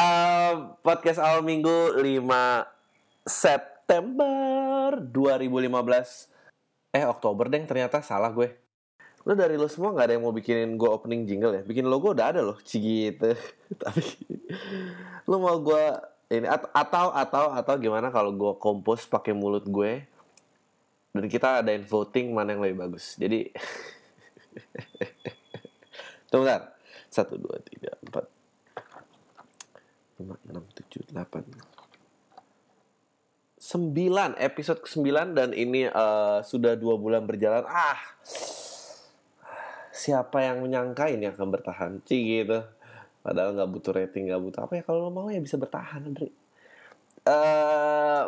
Um, podcast awal minggu 5 September 2015 Eh Oktober deng ternyata salah gue. Lo dari lo semua gak ada yang mau bikinin gue opening jingle ya? Bikin logo udah ada loh Cigit Tapi Lo mau gue ini atau atau atau gimana kalau gue kompos pakai mulut gue? Dan kita adain voting mana yang lebih bagus. Jadi Tunggu bentar. Satu, dua, tiga, empat, lima, enam, tujuh, delapan, sembilan episode ke sembilan dan ini uh, sudah dua bulan berjalan. Ah, siapa yang menyangka ini akan bertahan? Cih gitu. Padahal nggak butuh rating, nggak butuh apa ya. Kalau lo mau ya bisa bertahan, Andri. Uh,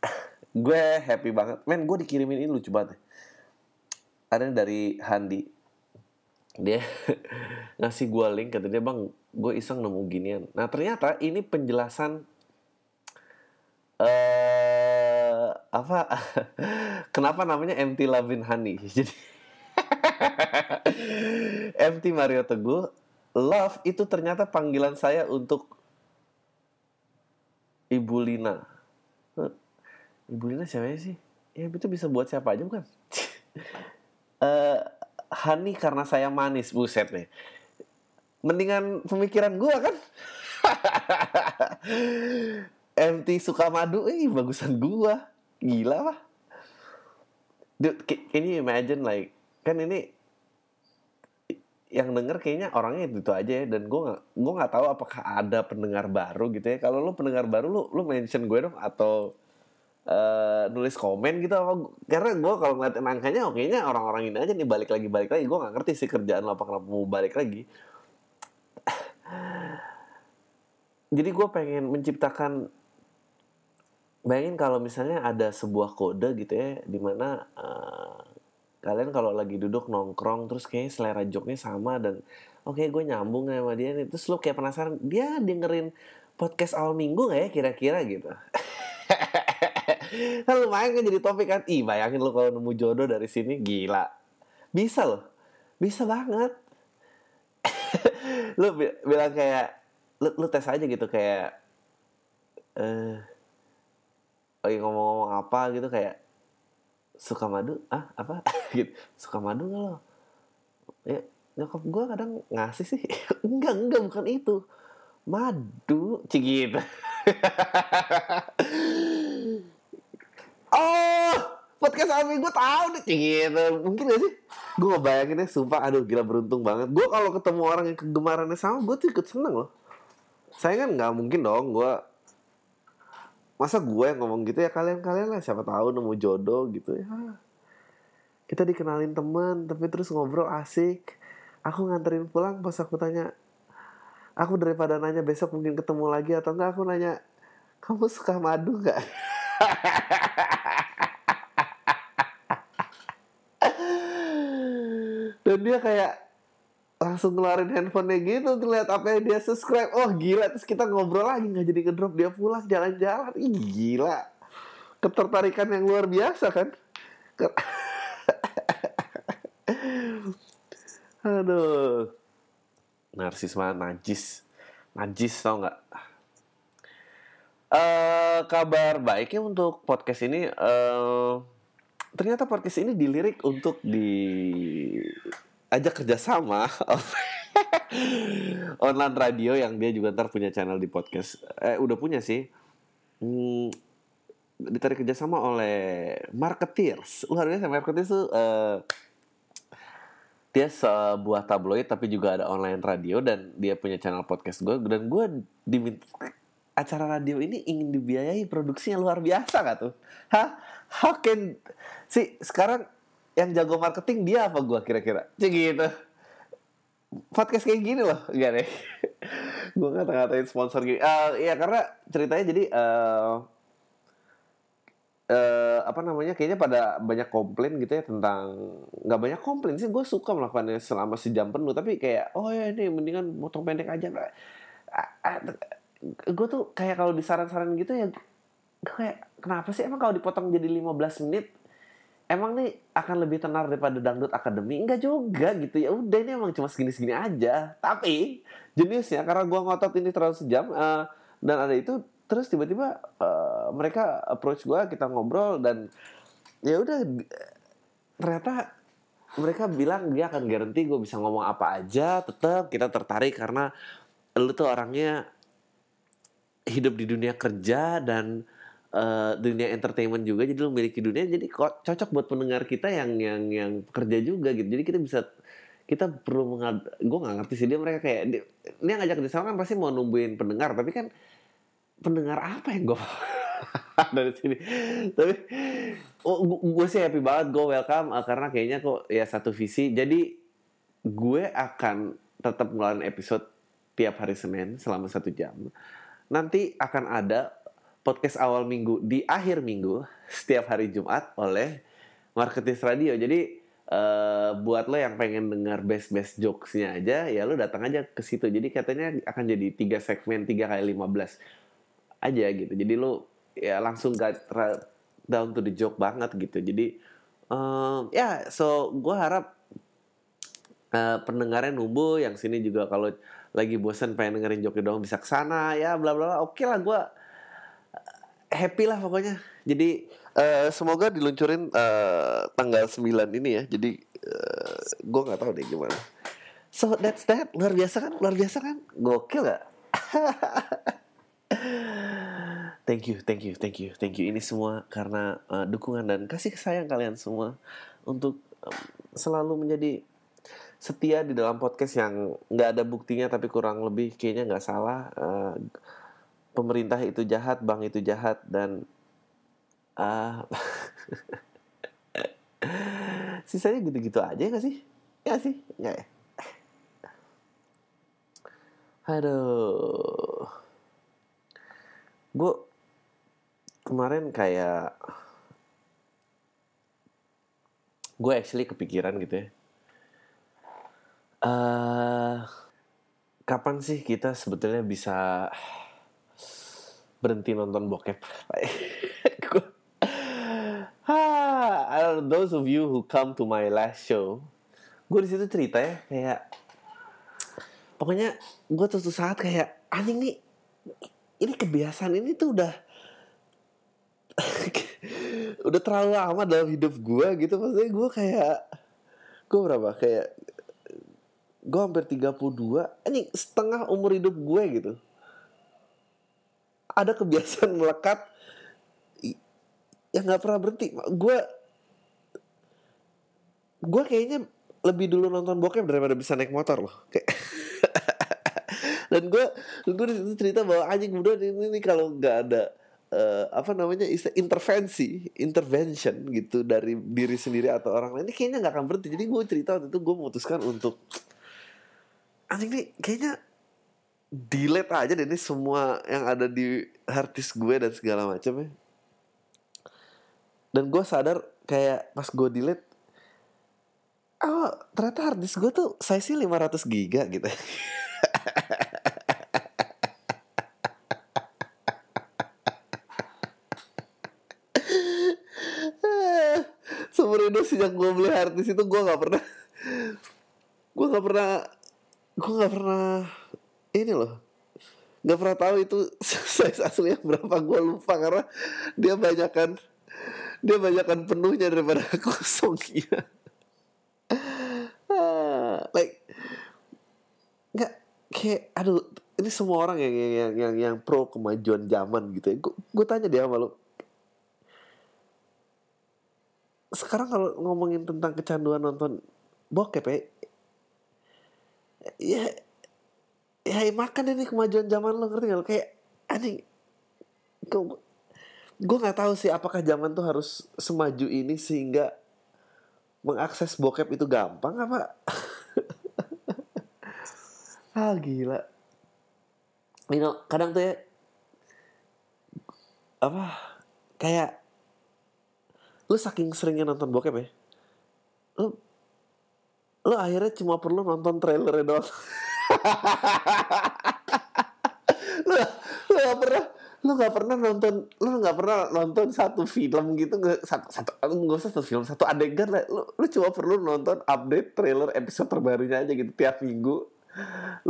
gue happy banget. Men, gue dikirimin ini lucu banget. Ada dari Handi. Dia ngasih gue link kata dia bang gue iseng nemu ginian. Nah ternyata ini penjelasan uh, apa? Kenapa namanya MT Lavin Honey jadi MT Mario Teguh love itu ternyata panggilan saya untuk Ibu Lina. Ibu Lina siapa sih? Ya itu bisa buat siapa aja bukan uh, honey karena saya manis buset nih mendingan pemikiran gue kan? MT suka madu eh bagusan gue gila lah Dude, can you imagine like kan ini yang denger kayaknya orangnya itu, itu aja ya dan gue gak gue nggak tahu apakah ada pendengar baru gitu ya. Kalau lu pendengar baru lu lu mention gue dong atau uh, nulis komen gitu apa karena gue kalau ngeliatin angkanya oke nya orang-orang ini aja nih balik lagi balik lagi. Gue nggak ngerti sih kerjaan lo apa kenapa mau balik lagi. Jadi gue pengen menciptakan bayangin kalau misalnya ada sebuah kode gitu ya di mana uh, kalian kalau lagi duduk nongkrong terus kayaknya selera joknya sama dan oke okay, gue nyambung sama dia nih. Terus lo kayak penasaran dia dengerin podcast awal minggu gak ya kira-kira gitu kan lumayan kan jadi topik kan. Ih bayangin lo kalau nemu jodoh dari sini gila. Bisa loh. Bisa banget. Lu bilang kayak lu, lu tes aja gitu kayak eh lagi ngomong-ngomong apa gitu kayak suka madu? Ah apa? Gitu. Suka madu gak lo? Ya nyokap gue kadang ngasih sih. Enggak enggak bukan itu. Madu. Cigit oh podcast Ami gue tahu deh gitu. Mungkin gak sih? Gue ngebayanginnya sumpah aduh gila beruntung banget. Gue kalau ketemu orang yang kegemarannya sama gue tuh ikut seneng loh. Saya kan nggak mungkin dong gue masa gue yang ngomong gitu ya kalian kalian lah siapa tahu nemu jodoh gitu ya. Kita dikenalin teman tapi terus ngobrol asik. Aku nganterin pulang pas aku tanya aku daripada nanya besok mungkin ketemu lagi atau enggak aku nanya kamu suka madu nggak dan dia kayak langsung ngeluarin handphonenya gitu untuk lihat apa yang dia subscribe. Oh gila terus kita ngobrol lagi nggak jadi ngedrop dia pulang jalan-jalan. Ih gila. Ketertarikan yang luar biasa kan? Aduh. Narsis mah najis. Najis tau nggak uh, kabar baiknya untuk podcast ini uh, ternyata podcast ini dilirik untuk di ajak kerjasama online radio yang dia juga ntar punya channel di podcast. Eh udah punya sih. Hmm, ditarik kerjasama oleh marketeers. Luar biasa marketeers tuh uh, dia sebuah tabloid tapi juga ada online radio dan dia punya channel podcast gue dan gue diminta acara radio ini ingin dibiayai produksinya luar biasa gak tuh? Hah? How can sih sekarang yang jago marketing dia apa gue kira-kira? Cik gitu. Podcast kayak gini loh, gak deh. gue ngata-ngatain sponsor gini. Uh, ya karena ceritanya jadi uh, uh, apa namanya kayaknya pada banyak komplain gitu ya tentang nggak banyak komplain sih gue suka melakukannya selama sejam penuh tapi kayak oh ya ini mendingan motong pendek aja gue tuh kayak kalau disaran-saran gitu ya gue kayak kenapa sih emang kalau dipotong jadi 15 menit emang nih akan lebih tenar daripada dangdut akademi? Enggak juga gitu. Ya udah ini emang cuma segini-segini aja. Tapi jenisnya karena gua ngotot ini terlalu sejam uh, dan ada itu terus tiba-tiba uh, mereka approach gua kita ngobrol dan ya udah ternyata mereka bilang dia akan garanti gue bisa ngomong apa aja tetap kita tertarik karena lu tuh orangnya hidup di dunia kerja dan uh, dunia entertainment juga jadi lu memiliki dunia jadi kok cocok buat pendengar kita yang yang yang kerja juga gitu. Jadi kita bisa kita perlu mengad gue nggak ngerti sih dia mereka kayak dia, dia ngajak kerjasama kan pasti mau nungguin pendengar tapi kan pendengar apa yang gue dari sini? Tapi oh, gue sih happy banget gue welcome uh, karena kayaknya kok ya satu visi. Jadi gue akan tetap ngeluarin episode tiap hari Senin selama satu jam nanti akan ada podcast awal minggu di akhir minggu setiap hari Jumat oleh Marketis Radio. Jadi Uh, buat lo yang pengen dengar best best jokesnya aja ya lo datang aja ke situ. Jadi katanya akan jadi tiga segmen tiga kali lima belas aja gitu. Jadi lo ya langsung gak down to the joke banget gitu. Jadi um, ya yeah, so gue harap uh, pendengarnya numbuh yang sini juga kalau lagi bosan pengen dengerin joke doang bisa ke sana ya bla bla oke okay lah gue happy lah pokoknya. Jadi uh, semoga diluncurin uh, tanggal 9 ini ya. Jadi uh, gue nggak tahu deh gimana. So that's that. Luar biasa kan? Luar biasa kan? Gokil gak thank you, thank you, thank you, thank you. Ini semua karena uh, dukungan dan kasih sayang kalian semua untuk um, selalu menjadi setia di dalam podcast yang nggak ada buktinya tapi kurang lebih kayaknya nggak salah. Uh, pemerintah itu jahat, bank itu jahat dan uh, sisanya gitu-gitu aja nggak sih? Ya sih, nggak ya. Aduh, gue kemarin kayak gue actually kepikiran gitu ya. Uh, kapan sih kita sebetulnya bisa berhenti nonton bokep? those of you who come to my last show, gue di situ cerita ya kayak pokoknya gue tuh saat kayak anjing nih ini kebiasaan ini tuh udah udah terlalu lama dalam hidup gue gitu maksudnya gue kayak gue berapa kayak gue hampir 32 ini setengah umur hidup gue gitu. Ada kebiasaan melekat yang nggak pernah berhenti. Gue gue kayaknya lebih dulu nonton bokep daripada bisa naik motor loh kayak dan gue gue cerita bahwa anjing muda ini, ini kalau nggak ada uh, apa namanya intervensi intervention gitu dari diri sendiri atau orang lain ini kayaknya nggak akan berhenti. Jadi gue cerita waktu itu gue memutuskan untuk anjing nih kayaknya delete aja deh ini semua yang ada di harddisk gue dan segala macam ya. Dan gue sadar kayak pas gue delete oh ternyata harddisk gue tuh size nya 500 giga gitu. Seumur hidup sejak gue beli harddisk itu gue nggak pernah gue nggak pernah gue nggak pernah ini loh. Nggak pernah tahu itu size aslinya berapa gue lupa karena dia banyakkan dia banyakkan penuhnya daripada kosongnya. Like nggak kayak aduh ini semua orang yang yang yang yang, yang pro kemajuan zaman gitu ya. Gue tanya dia sama lo sekarang kalau ngomongin tentang kecanduan nonton bokep ya ya ya makan ini kemajuan zaman lo ngerti gak kayak anjing gue nggak tahu sih apakah zaman tuh harus semaju ini sehingga mengakses bokep itu gampang apa? Ah gila. You know, kadang tuh ya apa kayak lu saking seringnya nonton bokep ya lu lu akhirnya cuma perlu nonton trailer doang lu, lu gak pernah lu nggak pernah nonton lu nggak pernah nonton satu film gitu satu satu nggak usah satu film satu adegan lah. Lu lu cuma perlu nonton update trailer episode terbarunya aja gitu tiap minggu.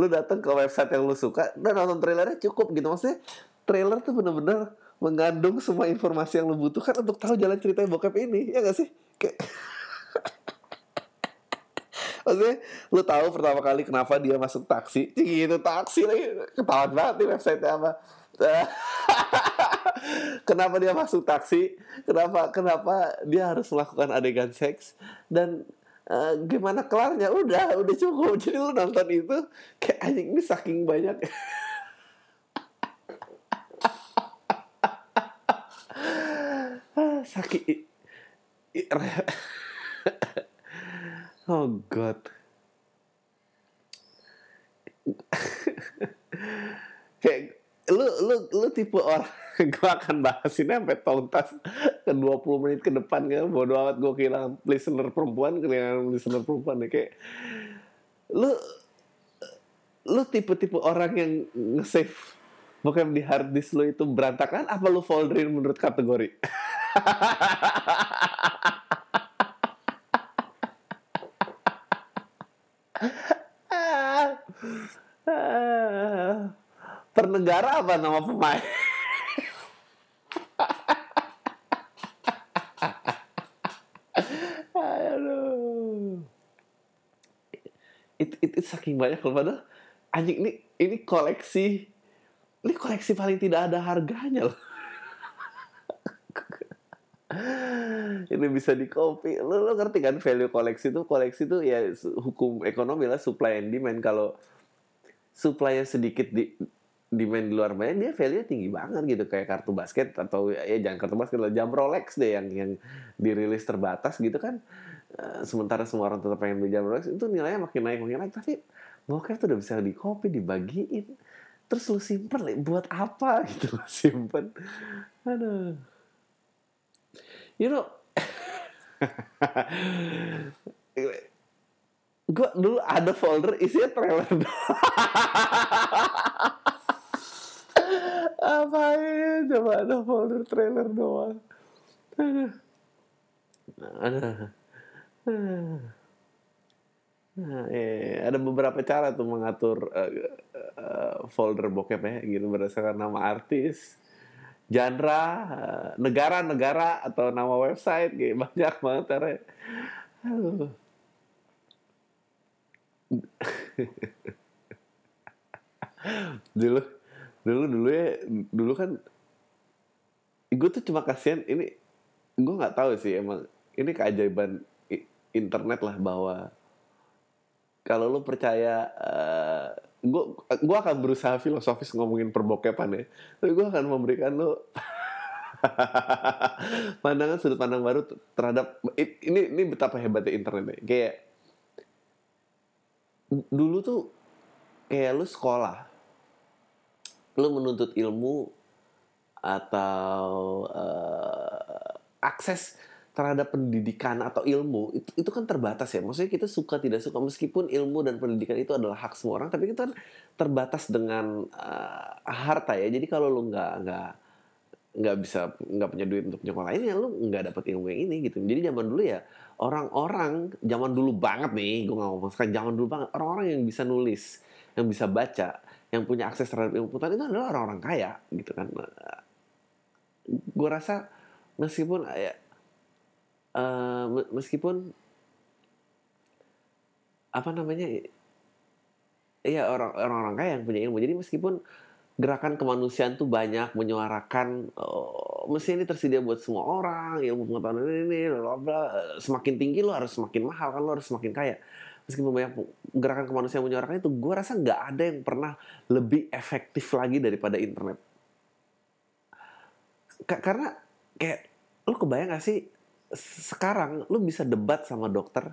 Lu datang ke website yang lu suka dan nonton trailernya cukup gitu. Maksudnya trailer tuh bener-bener mengandung semua informasi yang lu butuhkan untuk tahu jalan ceritanya bokep ini ya gak sih? Kayak Maksudnya lu tahu pertama kali kenapa dia masuk taksi? Gitu taksi lagi. Ketahuan banget nih website apa kenapa dia masuk taksi? Kenapa kenapa dia harus melakukan adegan seks? Dan uh, gimana kelarnya? Udah udah cukup. Jadi lu nonton itu kayak anjing ini saking banyak. Sakit oh god. Kayak lu lu lu tipe orang gue akan bahas ini sampai tuntas ke 20 menit ke depan kan bodo amat gue kehilangan listener perempuan kehilangan listener perempuan ya. Kayak lu lu tipe-tipe orang yang nge-save bukan di hard disk lu itu berantakan apa lu folderin menurut kategori per negara apa nama pemain. Itu, itu, itu saking banyak loh padahal. Anjing ini ini koleksi ini koleksi paling tidak ada harganya loh. ini bisa di copy. Lo, lo ngerti kan value koleksi itu koleksi itu ya hukum ekonomi lah supply and demand. Kalau supply sedikit di demand di luar banyak dia value tinggi banget gitu. Kayak kartu basket atau ya jangan kartu basket lah jam Rolex deh yang yang dirilis terbatas gitu kan. Uh, sementara semua orang tetap pengen beli jam Rolex itu nilainya makin naik makin naik. Tapi bokep tuh udah bisa di copy dibagiin. Terus lu simpen buat apa? Gitu lu simpen. Aduh. You know gue dulu ada folder isinya trailer apa ya coba ada folder trailer doang. Ada Nah, eh, ada beberapa cara tuh mengatur uh, uh, folder bokep ya gitu berdasarkan nama artis, genre, negara-negara uh, atau nama website. Gitu banyak banget cara. Dulu dulu dulu ya dulu kan gue tuh cuma kasihan ini gue nggak tahu sih emang ini keajaiban internet lah bahwa kalau lu percaya uh, gue gue akan berusaha filosofis ngomongin perbokepan ya tapi gue akan memberikan lu pandangan sudut pandang baru terhadap ini ini betapa hebatnya internet ya. kayak dulu tuh kayak lu sekolah lu menuntut ilmu atau uh, akses terhadap pendidikan atau ilmu itu, itu kan terbatas ya. Maksudnya kita suka tidak suka meskipun ilmu dan pendidikan itu adalah hak semua orang, tapi kita kan terbatas dengan uh, harta ya. Jadi kalau lu nggak nggak nggak bisa nggak punya duit untuk nyekolahin ya lu nggak dapet ilmu yang ini gitu. Jadi zaman dulu ya orang-orang zaman dulu banget nih, gue nggak ngomong sekarang zaman dulu banget orang-orang yang bisa nulis, yang bisa baca, yang punya akses terhadap ilmu pengetahuan itu adalah orang-orang kaya gitu kan. Gue rasa meskipun ya uh, meskipun apa namanya ya orang orang kaya yang punya ilmu jadi meskipun gerakan kemanusiaan tuh banyak menyuarakan oh, mesti ini tersedia buat semua orang ilmu pengetahuan ini, ini bla bla semakin tinggi lo harus semakin mahal kan lo harus semakin kaya meskipun banyak gerakan kemanusiaan menyuarakan itu gue rasa nggak ada yang pernah lebih efektif lagi daripada internet. Karena kayak lo kebayang gak sih sekarang lu bisa debat sama dokter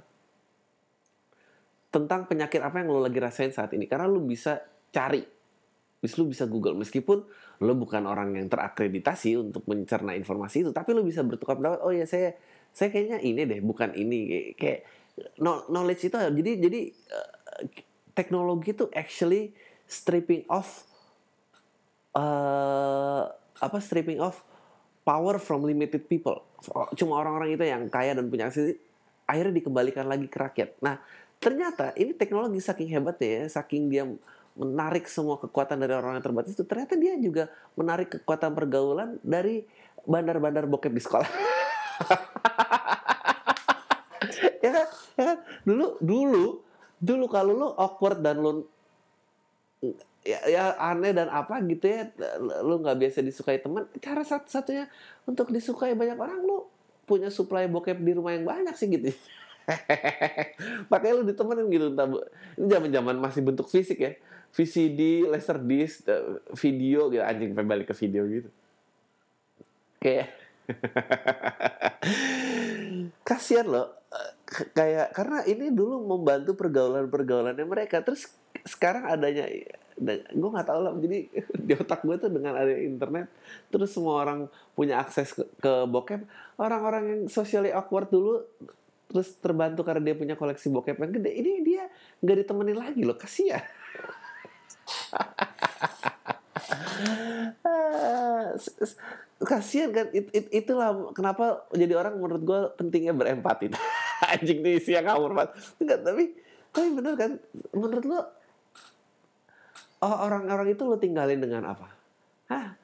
tentang penyakit apa yang lu lagi rasain saat ini. Karena lu bisa cari bisa lu bisa Google. Meskipun lu bukan orang yang terakreditasi untuk mencerna informasi itu tapi lu bisa bertukar pendapat oh ya saya saya kayaknya ini deh bukan ini. Kayak knowledge itu jadi jadi uh, teknologi itu actually stripping off uh, apa stripping off power from limited people. Cuma orang-orang itu yang kaya dan punya akses akhirnya dikembalikan lagi ke rakyat. Nah, ternyata ini teknologi saking hebat ya, saking dia menarik semua kekuatan dari orang yang terbatas itu ternyata dia juga menarik kekuatan pergaulan dari bandar-bandar bokep di sekolah. ya? Dulu dulu dulu kalau lu awkward dan lu ya, ya aneh dan apa gitu ya lu nggak biasa disukai teman cara satu-satunya untuk disukai banyak orang lu punya supply bokep di rumah yang banyak sih gitu. Makanya lu ditemenin gitu entah ini zaman zaman masih bentuk fisik ya. VCD disc video gitu. Anjing balik ke video gitu. Kayak kasihan loh kayak karena ini dulu membantu pergaulan-pergaulannya mereka. Terus sekarang adanya gue nggak tahu lah. Jadi di otak gue tuh dengan ada internet terus semua orang punya akses ke, ke bokep orang-orang yang socially awkward dulu terus terbantu karena dia punya koleksi bokep yang gede ini dia nggak ditemenin lagi loh kasihan. Kasihan kan it, it, itulah kenapa jadi orang menurut gue pentingnya berempati anjing nih siang ngawur banget. Enggak tapi tapi bener kan? Menurut lo oh, orang-orang itu lo tinggalin dengan apa? Hah?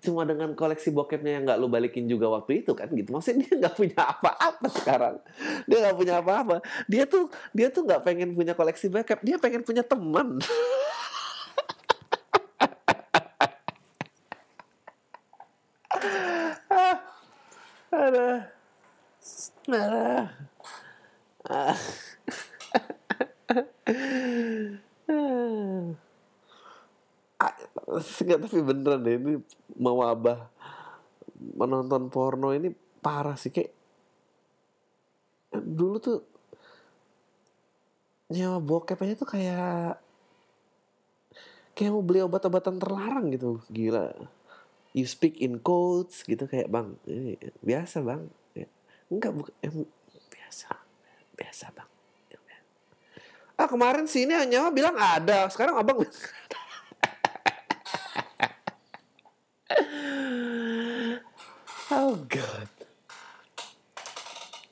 cuma dengan koleksi bokepnya yang nggak lo balikin juga waktu itu kan gitu. Maksudnya dia nggak punya apa-apa sekarang. Dia nggak punya apa-apa. Dia tuh dia tuh nggak pengen punya koleksi bokep. Dia pengen punya teman ada ada ah. Enggak, tapi beneran deh ini mewabah menonton porno ini parah sih kayak dulu tuh nyawa bokep aja tuh kayak kayak mau beli obat-obatan terlarang gitu. Gila. You speak in codes gitu kayak bang ini biasa bang. Enggak bukan eh, biasa biasa bang ah kemarin sini hanya bilang ada sekarang abang oh god.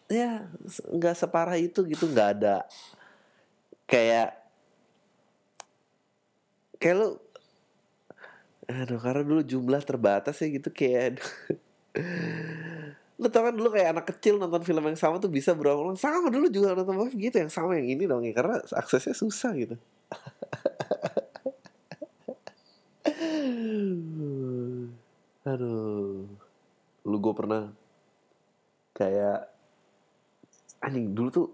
Ya nggak separah itu gitu nggak ada. Kayak kayak lu aduh karena dulu jumlah terbatas ya gitu kayak lu tau kan dulu kayak anak kecil nonton film yang sama tuh bisa berulang sama dulu juga nonton film gitu yang sama yang ini dong ya karena aksesnya susah gitu. Aduh. Lu gue pernah kayak anjing dulu tuh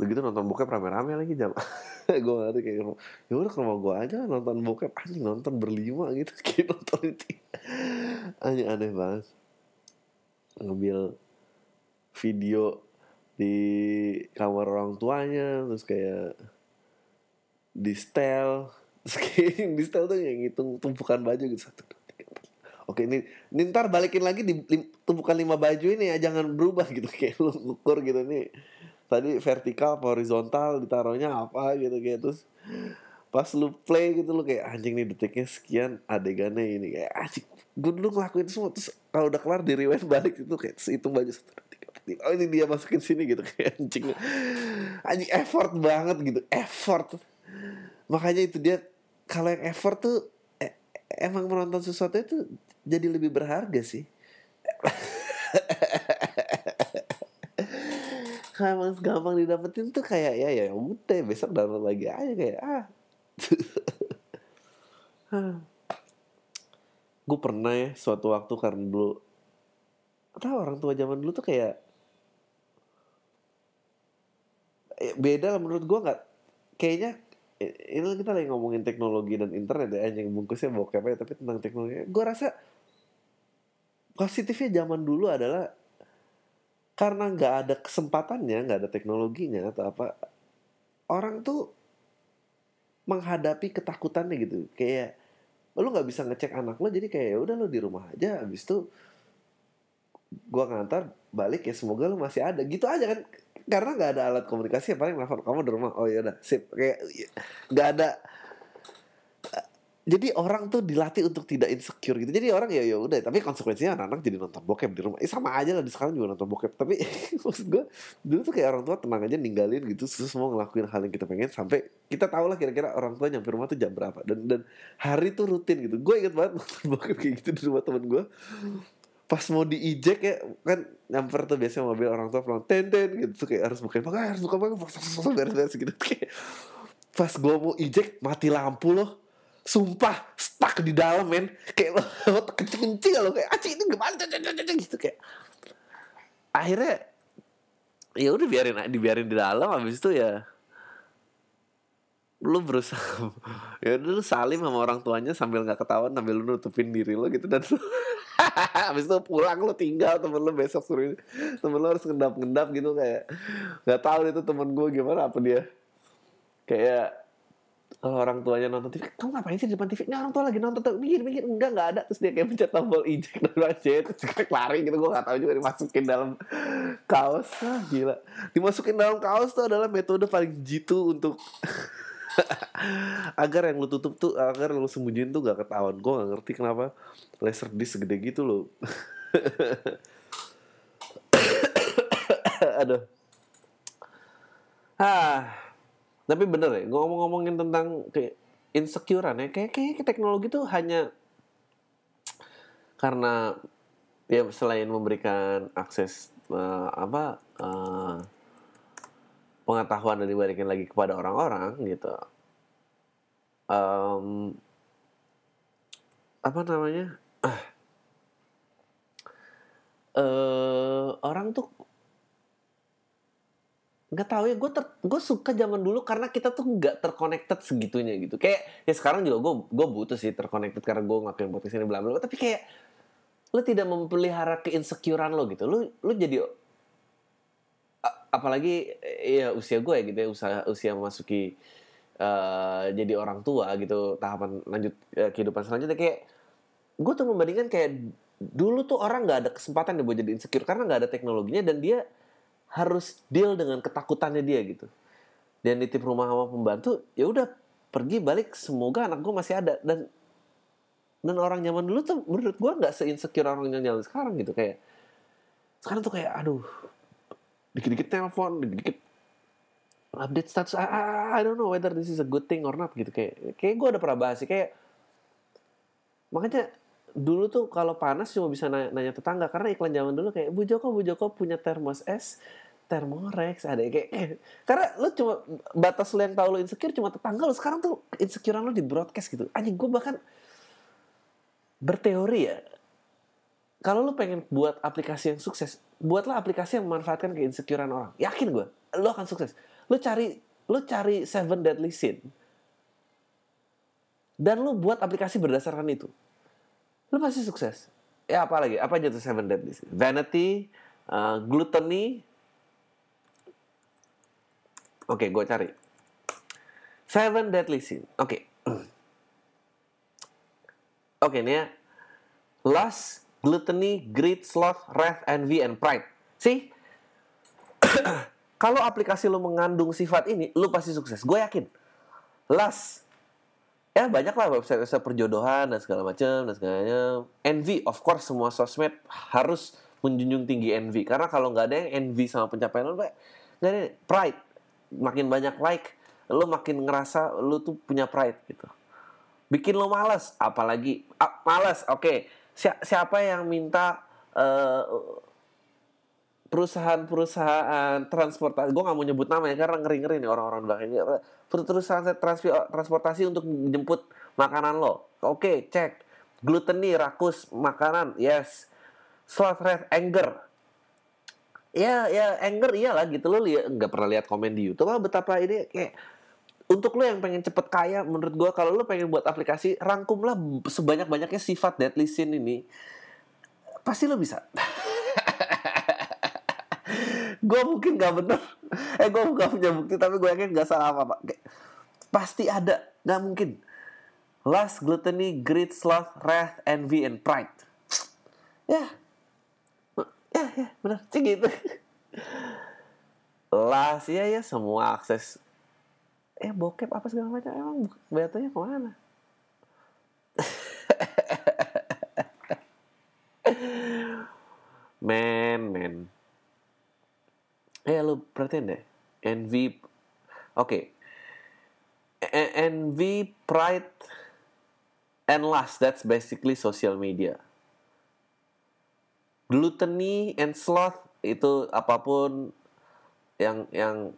begitu nonton bokep rame-rame lagi jam. Gue ngerti kayak ya udah ke rumah gue aja nonton bokep. Anjing nonton berlima gitu kayak nonton itu. Anjing aneh banget ngambil video di kamar orang tuanya terus kayak di terus kayak di style tuh yang ngitung tumpukan baju gitu satu Oke ini, ini ntar balikin lagi di tumpukan lima baju ini ya jangan berubah gitu. Kayak lu ukur gitu nih tadi vertikal horizontal ditaruhnya apa gitu kayak terus pas lu play gitu lu kayak anjing nih detiknya sekian adegannya ini. Kayak anjing gue dulu ngelakuin semua terus kalau udah kelar di rewind balik itu kayak hitung baju satu oh ini dia masukin sini gitu kayak anjing. Anjing effort banget gitu effort. Makanya itu dia kalau yang effort tuh eh, emang menonton sesuatu itu jadi lebih berharga sih. Emang gampang didapetin tuh kayak ya ya udah besok download lagi aja kayak ah gue pernah ya suatu waktu karena dulu tahu orang tua zaman dulu tuh kayak eh, beda lah menurut gue nggak kayaknya ini kita lagi ngomongin teknologi dan internet ya yang bungkusnya bokep ya tapi tentang teknologi. Gue rasa positifnya zaman dulu adalah karena nggak ada kesempatannya, nggak ada teknologinya atau apa, orang tuh menghadapi ketakutannya gitu. Kayak lu nggak bisa ngecek anak lo, jadi kayak ya udah lo di rumah aja. Abis itu gua ngantar balik ya semoga lo masih ada gitu aja kan karena nggak ada alat komunikasi ya paling nelfon kamu di rumah oh ya udah sip kayak nggak ada jadi orang tuh dilatih untuk tidak insecure gitu. Jadi orang ya ya udah. Tapi konsekuensinya anak-anak jadi nonton bokep di rumah. Eh, sama aja lah di sekarang juga nonton bokep. Tapi maksud gue dulu tuh kayak orang tua tenang aja ninggalin gitu. Terus semua ngelakuin hal yang kita pengen sampai kita tahu lah kira-kira orang tua nyampe rumah tuh jam berapa. Dan dan hari tuh rutin gitu. Gue inget banget nonton bokep kayak gitu di rumah temen gue pas mau diijek ya kan nyamper tuh biasanya mobil orang tua pulang ten ten gitu. Kayak harus bukain makanya harus buka buka beres-beres gitu. Kayak pas gue mau ijek mati lampu loh sumpah stuck di dalam men. Kayak lo, kencing lo kayak aci ini gimana gitu kayak. Akhirnya ya udah biarin dibiarin di dalam habis itu ya lu berusaha ya udah lu salim sama orang tuanya sambil nggak ketahuan sambil lu nutupin diri lo gitu dan lu habis itu pulang lu tinggal temen lu besok suruh temen lu harus ngendap ngendap gitu kayak. Nggak tahu itu temen gue gimana apa dia. Kayak kalau orang tuanya nonton TV, kamu ngapain sih di depan TV? Ini orang tua lagi nonton tuh, mikir mikir enggak enggak ada. Terus dia kayak pencet tombol eject dan aja terus kayak lari gitu. Gue gak tahu juga dimasukin dalam kaos. Ah, gila. Dimasukin dalam kaos tuh adalah metode paling jitu untuk agar yang lu tutup tuh agar lu sembunyiin tuh gak ketahuan. Gue gak ngerti kenapa laser disc segede gitu loh. Aduh. Ah, tapi bener ya, ngomong-ngomongin tentang kayak insecurean ya, kayak kayak teknologi tuh hanya karena ya selain memberikan akses uh, apa uh, pengetahuan dan diberikan lagi kepada orang-orang gitu. Um, apa namanya? Uh, orang tuh nggak tahu ya gue ter gue suka zaman dulu karena kita tuh nggak terconnected segitunya gitu. Kayak ya sekarang juga gue gue butuh sih terconnected karena gue ngakuin podcast ini bla bla tapi kayak lo tidak memelihara keinsecurean lo gitu. Lo lo jadi apalagi ya usia gue ya gitu ya usia usia memasuki uh, jadi orang tua gitu tahapan lanjut uh, kehidupan selanjutnya kayak gue tuh membandingkan kayak dulu tuh orang nggak ada kesempatan dia buat jadi insecure karena nggak ada teknologinya dan dia harus deal dengan ketakutannya dia gitu. Dan nitip rumah sama pembantu ya udah pergi balik semoga anak gue masih ada. Dan dan orang zaman dulu tuh menurut gue nggak seinsecure orang yang jalan sekarang gitu. Kayak sekarang tuh kayak aduh dikit-dikit telepon dikit-dikit update status. I, I, I don't know whether this is a good thing or not gitu. Kayak kayak gue udah pernah bahas sih kayak makanya dulu tuh kalau panas cuma bisa nanya, nanya tetangga. Karena iklan zaman dulu kayak Bu Joko Bu Joko punya termos es Thermorex ada kayak eh, karena lu cuma batas lu yang tahu lu insecure cuma tetangga lu sekarang tuh insecure lu di broadcast gitu anjing gue bahkan berteori ya kalau lu pengen buat aplikasi yang sukses buatlah aplikasi yang memanfaatkan keinsecurean orang yakin gue lu akan sukses lu cari lu cari seven deadly sin dan lu buat aplikasi berdasarkan itu lu pasti sukses. Ya apa lagi? Apa aja tuh seven deadly sin? Vanity, uh, gluttony. Oke, okay, gue cari. Seven deadly sin. Oke. Okay. Oke, okay, ini ya. Lust, gluttony, greed, sloth, wrath, envy, and pride. See? Kalau aplikasi lo mengandung sifat ini, lo pasti sukses. Gue yakin. Lust, ya banyak lah website website perjodohan dan segala macam dan segalanya envy of course semua sosmed harus menjunjung tinggi envy karena kalau nggak ada yang envy sama pencapaian lo nggak ada pride makin banyak like lo makin ngerasa lo tuh punya pride gitu. Bikin lo malas apalagi ah, malas oke. Okay. Si siapa yang minta uh, perusahaan-perusahaan transportasi gue nggak mau nyebut namanya karena ngeri-ngeri nih orang-orang belakangnya perusahaan transportasi untuk jemput makanan lo. Oke cek. Gluttony rakus makanan yes. Sloth red anger ya ya anger iyalah gitu. Lo lihat nggak pernah lihat komen di YouTube ah betapa ini kayak untuk lo yang pengen cepet kaya menurut gue kalau lo pengen buat aplikasi rangkumlah sebanyak banyaknya sifat deadly sin ini. Pasti lo bisa. Gue mungkin gak bener. Eh gue gak punya bukti tapi gue yakin gak salah apa apa pasti ada. Gak mungkin. Lust gluttony greed sloth wrath envy and pride. Ya ya ya benar. Sih gitu. Lah sih ya, ya semua akses. Eh bokep apa segala macam emang bayarnya ke mana? Men men. Eh lu perhatiin deh. Envy oke. E-, okay. envy pride and lust that's basically social media gluttony and sloth itu apa pun yang yang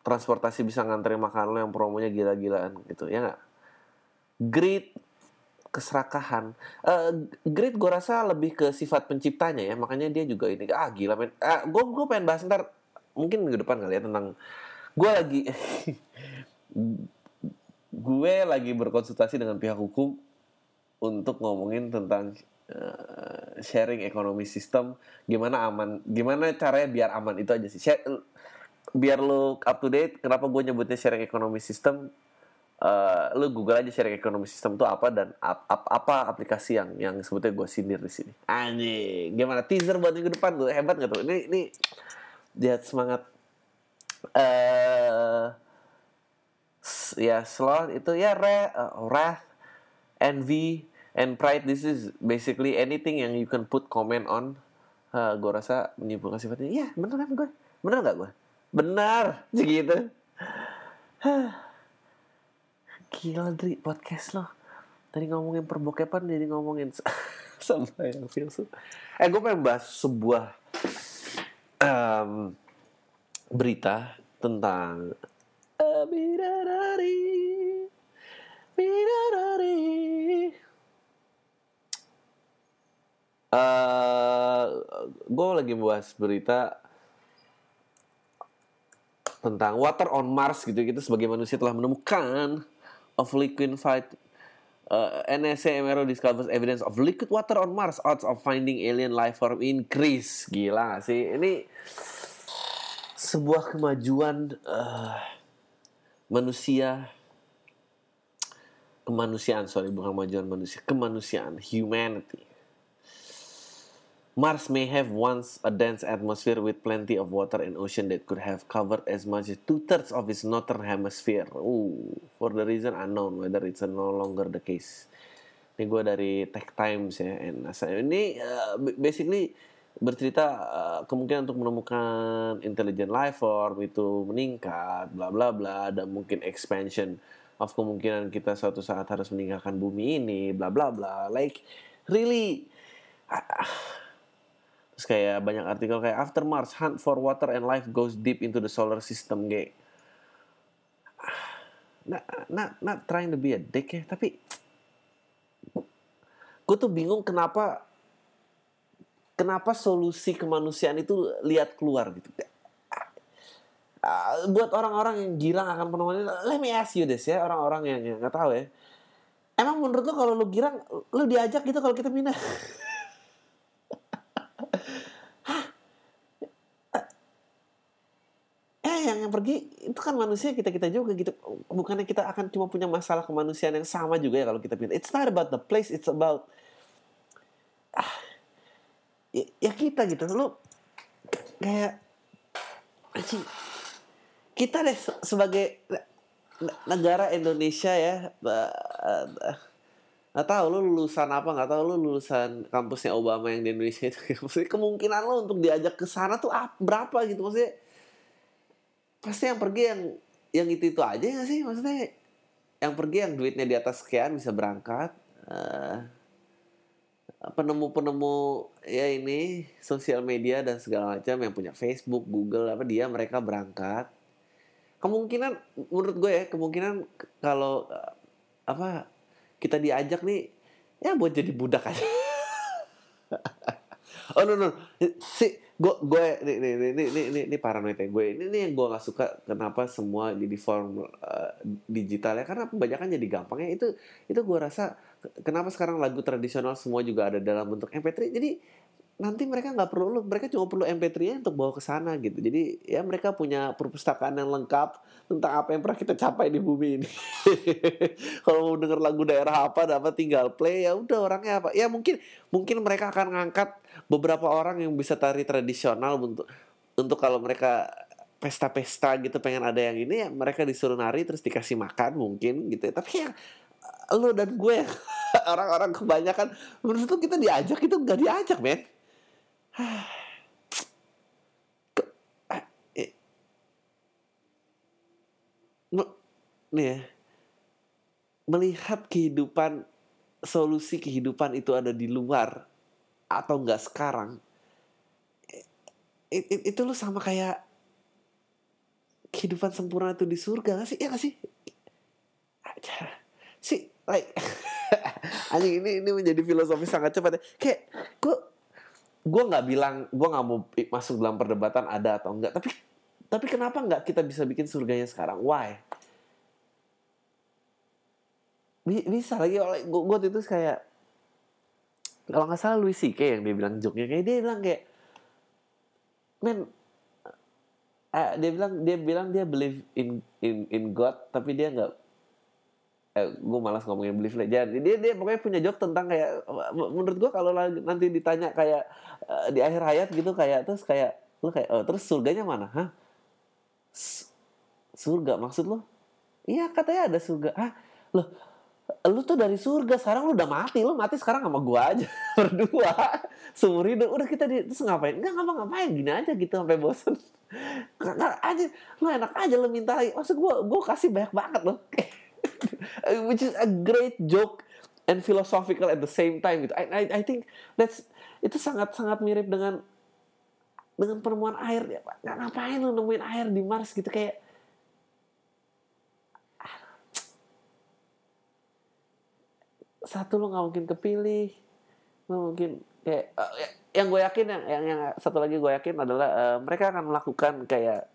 transportasi bisa nganterin makan lo yang promonya gila-gilaan gitu ya nggak? Greed keserakahan. Uh, greed gue rasa lebih ke sifat penciptanya ya makanya dia juga ini ah gila men. Uh, gue gue pengen bahas ntar mungkin minggu depan kali ya tentang gue lagi gue lagi berkonsultasi dengan pihak hukum untuk ngomongin tentang uh, sharing ekonomi sistem gimana aman gimana caranya biar aman itu aja sih. Share, biar lo up to date kenapa gue nyebutnya sharing ekonomi sistem uh, lu google aja sharing ekonomi sistem itu apa dan ap, ap, apa aplikasi yang yang sebetulnya gue sindir di sini. Anjing gimana? Teaser buat minggu depan tuh hebat gak tuh? Ini ini lihat semangat. Uh, ya sloth itu ya re, uh, wrath envy and pride this is basically anything yang you can put comment on uh, gue rasa menyimpulkan sifatnya ya bener kan gue bener gak gue Benar, segitu. Gila, Dri, podcast lo. Tadi ngomongin perbokepan, jadi ngomongin sama yang filsuf. Eh, gue pengen bahas sebuah um, berita tentang uh, bidadari, bidadari. Uh, gue lagi bahas berita tentang water on Mars gitu. Kita sebagai manusia telah menemukan of liquefied uh, NSA MRO discovers evidence of liquid water on Mars odds of finding alien life form increase. Gila sih. Ini sebuah kemajuan uh, manusia kemanusiaan. Sorry bukan kemajuan manusia kemanusiaan. Humanity Mars may have once a dense atmosphere with plenty of water and ocean that could have covered as much as two-thirds of its northern hemisphere. Ooh, for the reason unknown, whether it's no longer the case. Ini gue dari Tech Times ya, and NASA. Ini uh, basically bercerita uh, kemungkinan untuk menemukan intelligent life form itu meningkat, bla bla bla, dan mungkin expansion of kemungkinan kita suatu saat harus meninggalkan bumi ini, bla bla bla. Like really. Uh, Terus kayak banyak artikel kayak After Mars, hunt for water and life goes deep into the solar system. Kayak, not, not, not trying to be a dick ya, tapi gue tuh bingung kenapa kenapa solusi kemanusiaan itu lihat keluar gitu. Uh, buat orang-orang yang girang akan penemuan ini, let me ask you this ya, orang-orang yang nggak tahu ya. Emang menurut lo kalau lo girang, lo diajak gitu kalau kita pindah? yang yang pergi itu kan manusia kita kita juga gitu. Bukannya kita akan cuma punya masalah kemanusiaan yang sama juga ya kalau kita pindah it's not about the place it's about ah, ya, ya kita gitu. Lo kayak kita deh sebagai negara Indonesia ya nggak tahu lo lulusan apa nggak tahu lo lulusan kampusnya Obama yang di Indonesia itu. Kemungkinan lo untuk diajak ke sana tuh berapa gitu? Maksudnya pasti yang pergi yang yang itu itu aja gak sih? Maksudnya yang pergi yang duitnya di atas sekian bisa berangkat uh, penemu-penemu ya ini sosial media dan segala macam yang punya Facebook, Google apa dia mereka berangkat. Kemungkinan menurut gue ya kemungkinan kalau uh, apa kita diajak nih ya buat jadi budak aja oh no no. Si gue gue ini ini ini ini ini, ini paranoid ya. Gue ini, ini yang gue nggak suka kenapa semua jadi form uh, digital ya karena kebanyakan jadi gampang ya itu itu gue rasa kenapa sekarang lagu tradisional semua juga ada dalam bentuk MP3 jadi nanti mereka nggak perlu mereka cuma perlu MP3 untuk bawa ke sana gitu. Jadi ya mereka punya perpustakaan yang lengkap tentang apa yang pernah kita capai di bumi ini. Kalau mau denger lagu daerah apa dapat tinggal play ya udah orangnya apa. Ya mungkin mungkin mereka akan ngangkat beberapa orang yang bisa tari tradisional untuk untuk kalau mereka pesta-pesta gitu pengen ada yang ini ya mereka disuruh nari terus dikasih makan mungkin gitu. Ya. tapi yang lo dan gue orang-orang kebanyakan menurut tuh kita diajak itu nggak diajak men nih ya. Melihat kehidupan solusi kehidupan itu ada di luar atau enggak sekarang it, it, itu lo sama kayak kehidupan sempurna itu di surga gak sih? Ya gak sih? Sih like anjing ini ini menjadi filosofi sangat cepat ya. kayak gue gue nggak bilang gue nggak mau masuk dalam perdebatan ada atau enggak tapi tapi kenapa nggak kita bisa bikin surganya sekarang why bisa lagi oleh gue, gue itu kayak kalau nggak salah Louis C.K. yang dia bilang joknya kayak dia bilang kayak men eh, dia bilang dia bilang dia believe in in in God tapi dia nggak eh, gue malas ngomongin believe lah jadi dia dia pokoknya punya jok tentang kayak menurut gue kalau nanti ditanya kayak uh, di akhir hayat gitu kayak terus kayak lu kayak oh, terus surganya mana? Hah? Surga maksud lo iya katanya ada surga. Ah loh lu tuh dari surga sekarang lu udah mati. Lu mati sekarang sama gua aja berdua. Seumur hidup. Udah kita di terus ngapain? Nggak ngapa ngapain? Gini aja gitu sampai bosen. Nggak aja. Lu enak aja lu minta lagi. Maksud gua gua kasih banyak banget loh which is a great joke and philosophical at the same time gitu. I, I, I think that's itu sangat sangat mirip dengan dengan penemuan air. Ya ngapain lu nemuin air di Mars gitu kayak satu lo nggak mungkin kepilih nggak mungkin kayak uh, yang gue yakin yang, yang yang satu lagi gue yakin adalah uh, mereka akan melakukan kayak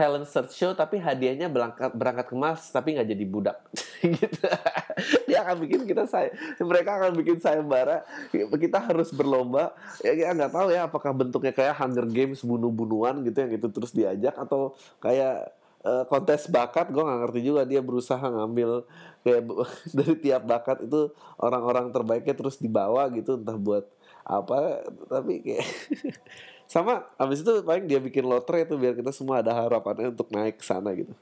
talent search show tapi hadiahnya berangkat berangkat ke Mars tapi nggak jadi budak. Gitu. Dia akan bikin kita saya mereka akan bikin sayembara. Kita harus berlomba. Ya kita nggak tahu ya apakah bentuknya kayak Hunger Games bunuh-bunuhan gitu yang itu terus diajak atau kayak uh, kontes bakat. Gue nggak ngerti juga dia berusaha ngambil kayak dari tiap bakat itu orang-orang terbaiknya terus dibawa gitu entah buat apa tapi kayak sama habis itu paling dia bikin lotre itu biar kita semua ada harapannya untuk naik ke sana gitu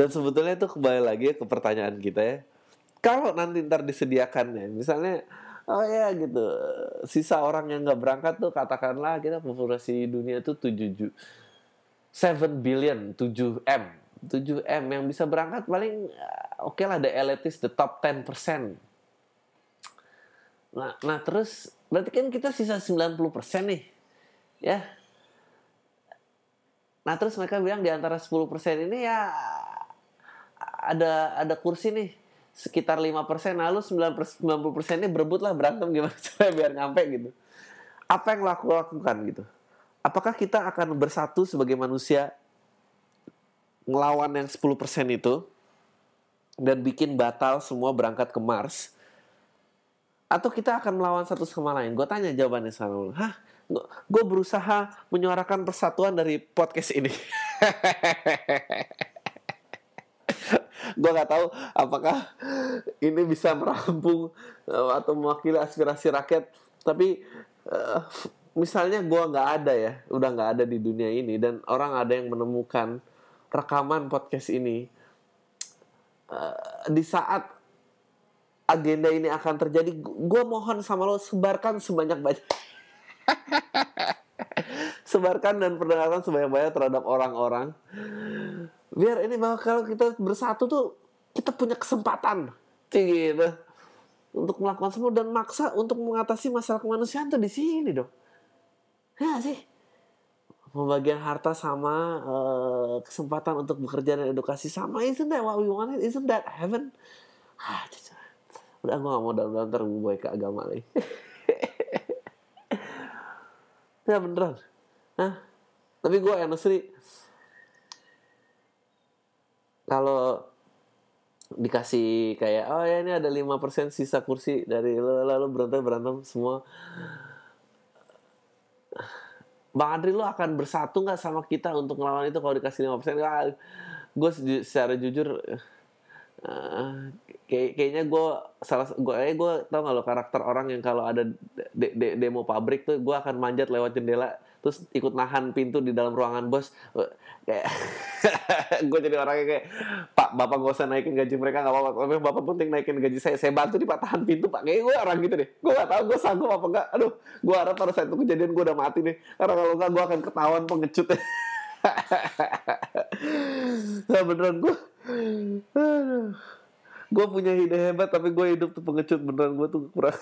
dan sebetulnya itu kembali lagi ke pertanyaan kita ya kalau nanti ntar disediakan ya misalnya oh ya gitu sisa orang yang nggak berangkat tuh katakanlah kita populasi dunia tuh tujuh 7 billion, 7 M. 7 M yang bisa berangkat paling eh, oke okay lah the elitist the top 10%. Nah, nah terus berarti kan kita sisa 90% nih. Ya. Nah, terus mereka bilang di antara 10% ini ya ada ada kursi nih sekitar 5% lalu 90% ini berebut lah berantem gimana supaya biar nyampe gitu. Apa yang laku lakukan gitu? apakah kita akan bersatu sebagai manusia ngelawan yang 10% itu dan bikin batal semua berangkat ke Mars atau kita akan melawan satu sama lain? Gue tanya jawabannya sama. Hah? Gue berusaha menyuarakan persatuan dari podcast ini. gue gak tahu apakah ini bisa merampung eh, atau mewakili aspirasi rakyat. Tapi uh, misalnya gue nggak ada ya, udah nggak ada di dunia ini dan orang ada yang menemukan rekaman podcast ini uh, di saat agenda ini akan terjadi, gue mohon sama lo sebarkan sebanyak banyak. sebarkan dan perdengarkan sebanyak-banyak terhadap orang-orang biar ini bahwa kalau kita bersatu tuh kita punya kesempatan gitu untuk melakukan semua dan maksa untuk mengatasi masalah kemanusiaan tuh di sini dong Ya sih? Pembagian harta sama uh, kesempatan untuk bekerja dan edukasi sama. Isn't that what we wanted? Isn't that heaven? Ah, udah gue gak mau dalam-dalam ntar gue ke agama lagi. ya beneran. Hah? Tapi gue honestly kalau dikasih kayak oh ya ini ada 5% sisa kursi dari lalu berantem berantem semua Bang Adri lo akan bersatu nggak sama kita untuk melawan itu kalau dikasih 5% persen? Gue secara jujur uh, kayak kayaknya gue salah gue eh gue tau gak lo karakter orang yang kalau ada de, de, demo pabrik tuh gue akan manjat lewat jendela terus ikut nahan pintu di dalam ruangan bos. Kayak gue jadi orangnya kayak pak bapak gak usah naikin gaji mereka nggak apa-apa. Tapi bapak penting naikin gaji saya saya bantu di patahan pintu pak. Kayak gue orang gitu deh. Gue gak tahu gue sanggup apa enggak aduh gue harap pada saat itu kejadian gue udah mati nih. Karena kalau enggak gue akan ketahuan pengecut. Nah beneran gue aduh gue punya ide hebat tapi gue hidup tuh pengecut beneran gue tuh kurang.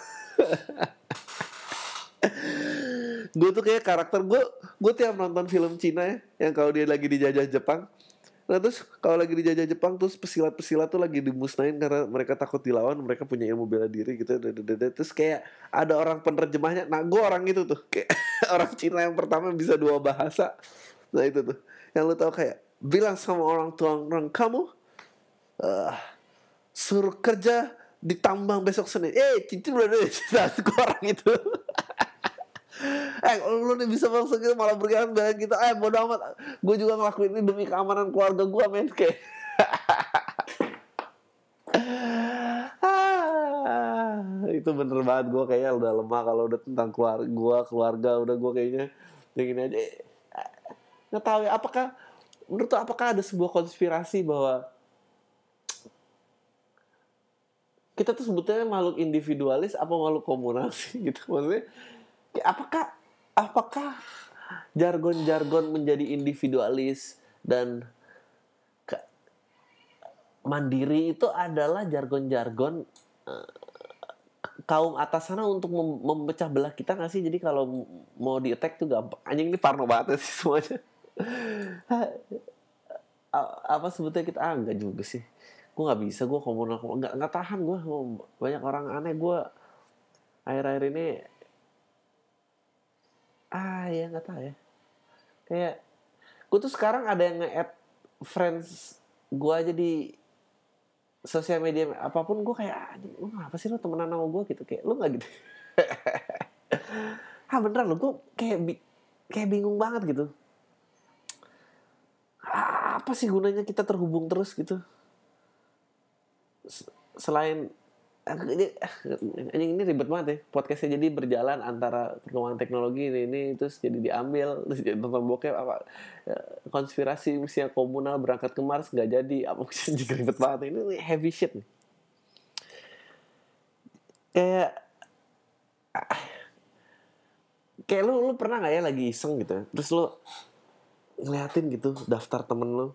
Gue tuh kayak karakter gue gue tiap nonton film Cina ya yang kalau dia lagi dijajah Jepang. Nah terus kalau lagi dijajah Jepang terus pesilat-pesilat tuh lagi dimusnahin karena mereka takut dilawan mereka punya ilmu bela diri gitu terus kayak ada orang penerjemahnya nah gue orang itu tuh kayak orang Cina yang pertama bisa dua bahasa. Nah itu tuh. Yang lu tau kayak bilang sama orang tua orang kamu eh, suruh kerja di tambang besok Senin. Eh, cincin udah deh. gue orang itu. eh, lu nih bisa masuk gitu malah bergerak dengan kita. Eh, bodo amat. Gue juga ngelakuin ini demi keamanan keluarga gue, men. Kayak. Ah, itu bener banget gue kayaknya udah lemah kalau udah tentang keluarga gue keluarga udah gue kayaknya yang gini aja Eh, nggak tahu ya apakah menurut apakah ada sebuah konspirasi bahwa kita tuh sebetulnya makhluk individualis apa makhluk komunal sih gitu maksudnya. Ya apakah apakah jargon-jargon menjadi individualis dan mandiri itu adalah jargon-jargon eh, kaum atas sana untuk mem- memecah belah kita nggak sih? Jadi kalau mau di attack tuh gampang. Anjing ini parno banget sih semuanya. Apa sebetulnya kita ah enggak juga sih gue nggak bisa gue komunal nggak nggak tahan gue banyak orang aneh gue akhir-akhir ini ah ya nggak tahu ya. Kayak gue tuh sekarang ada yang nge-add friends gue aja di sosial media apa pun gue kayak ah, lu ngapa sih lu temenan sama gue gitu kayak lu nggak gitu? Ah beneran lu gue kayak bi- kayak bingung banget gitu. Ah, apa sih gunanya kita terhubung terus? Gitu selain ini ini, ribet banget ya. Podcastnya jadi berjalan antara perkembangan teknologi ini, ini terus jadi diambil terus jadi nonton bokep apa ya, konspirasi misi komunal berangkat ke Mars nggak jadi. Apa jadi ribet banget. Ini heavy shit nih. Kayak kayak lu lu pernah nggak ya lagi iseng gitu? Terus lu ngeliatin gitu daftar temen lu.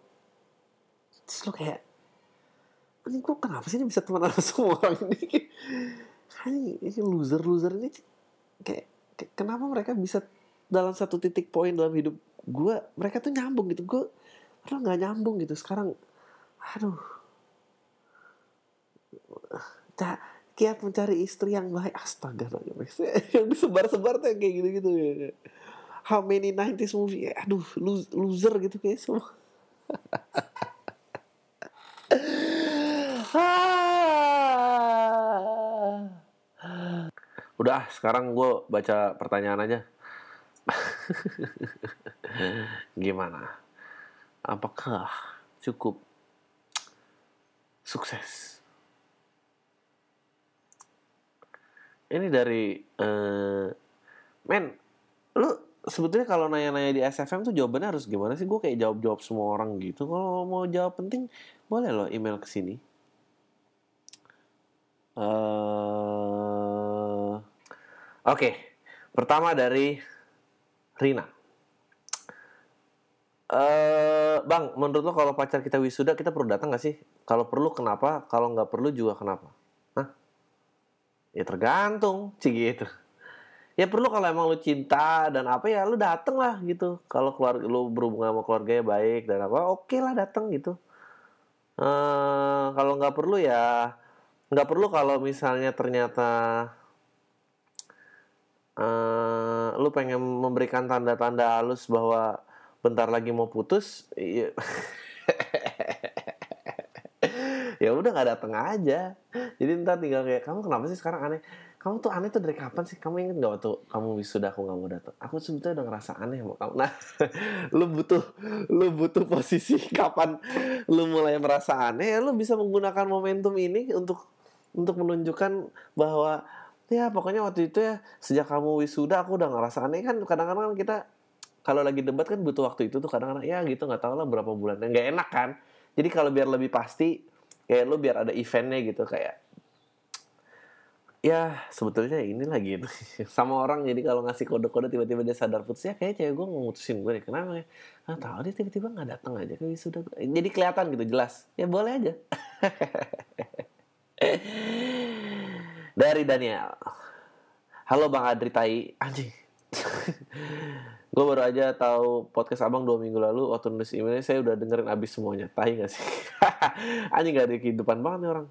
Terus lu kayak ini gue kenapa sih ini bisa temenan sama semua orang ini? Ini, ini loser loser ini kayak, kayak kenapa mereka bisa dalam satu titik poin dalam hidup gue mereka tuh nyambung gitu. Gue lo nggak nyambung gitu. Sekarang aduh. Ca- kiat mencari istri yang baik. Astaga yang disebar-sebar tuh kayak gitu-gitu. How many 90s movie? Aduh lo- loser gitu kayak semua Udah, sekarang gue baca pertanyaan aja. Gimana? Apakah cukup sukses? Ini dari eh men, lu sebetulnya kalau nanya-nanya di SFM tuh jawabannya harus gimana sih? Gue kayak jawab-jawab semua orang gitu. Kalau mau jawab penting, boleh loh email ke sini. Eh, Oke, pertama dari Rina. Eh, bang, menurut lo kalau pacar kita wisuda kita perlu datang gak sih? Kalau perlu kenapa? Kalau nggak perlu juga kenapa? Hah? Ya tergantung, sih gitu. Ya perlu kalau emang lu cinta dan apa ya lu dateng lah gitu. Kalau keluarga lu berhubungan sama keluarganya baik dan apa, oke lah dateng gitu. Eh, kalau nggak perlu ya nggak perlu kalau misalnya ternyata eh lu pengen memberikan tanda-tanda halus bahwa bentar lagi mau putus iya. ya udah nggak dateng aja. Jadi ntar tinggal kayak kamu kenapa sih sekarang aneh? Kamu tuh aneh tuh dari kapan sih? Kamu inget gak waktu kamu wisuda aku nggak mau datang aku sebetulnya udah ngerasa aneh sama kamu. Nah lu butuh lu butuh posisi kapan lu mulai merasa aneh lu bisa menggunakan momentum ini untuk untuk menunjukkan bahwa ya pokoknya waktu itu ya sejak kamu wisuda aku udah ngerasa aneh kan kadang-kadang kan kita kalau lagi debat kan butuh waktu itu tuh kadang-kadang ya gitu nggak tahu lah berapa bulan. Nggak enak kan? Jadi kalau biar lebih pasti kayak lu biar ada eventnya gitu kayak ya sebetulnya ini lagi gitu. Sama orang jadi kalau ngasih kode-kode tiba-tiba dia sadar putus ya kayak cewek gue mutusin gue nih kenapa ya? Nggak tahu dia tiba-tiba nggak datang aja kayak sudah jadi kelihatan gitu jelas. Ya boleh aja dari Daniel halo bang Adri Tai anjing gue baru aja tahu podcast abang dua minggu lalu waktu nulis emailnya saya udah dengerin abis semuanya tahi gak sih anjing gak ada kehidupan banget nih orang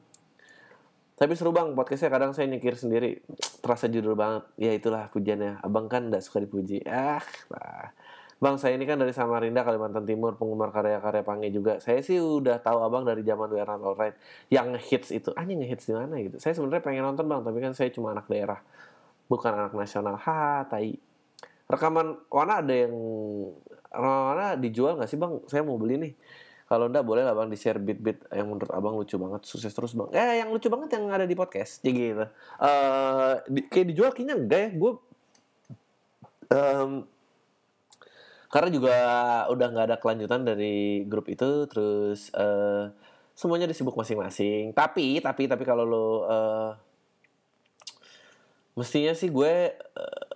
tapi seru bang, podcastnya kadang saya nyekir sendiri. Terasa judul banget. Ya itulah pujiannya. Abang kan gak suka dipuji. Ah, nah. Bang, saya ini kan dari Samarinda, Kalimantan Timur, penggemar karya-karya Pange juga. Saya sih udah tahu abang dari zaman We Are Alright. Yang hits itu, anjing ngehits di mana gitu. Saya sebenarnya pengen nonton bang, tapi kan saya cuma anak daerah. Bukan anak nasional. Ha, tai. Rekaman Wana ada yang... Wana dijual gak sih bang? Saya mau beli nih kalau enggak boleh lah bang di share bit-bit yang menurut abang lucu banget, sukses terus bang. Eh yang lucu banget yang ada di podcast, jadi gitu. Uh, di, kayak dijual kayaknya enggak ya, gue um, karena juga udah nggak ada kelanjutan dari grup itu, terus uh, semuanya disibuk masing-masing. Tapi tapi tapi kalau lo uh, mestinya sih gue uh,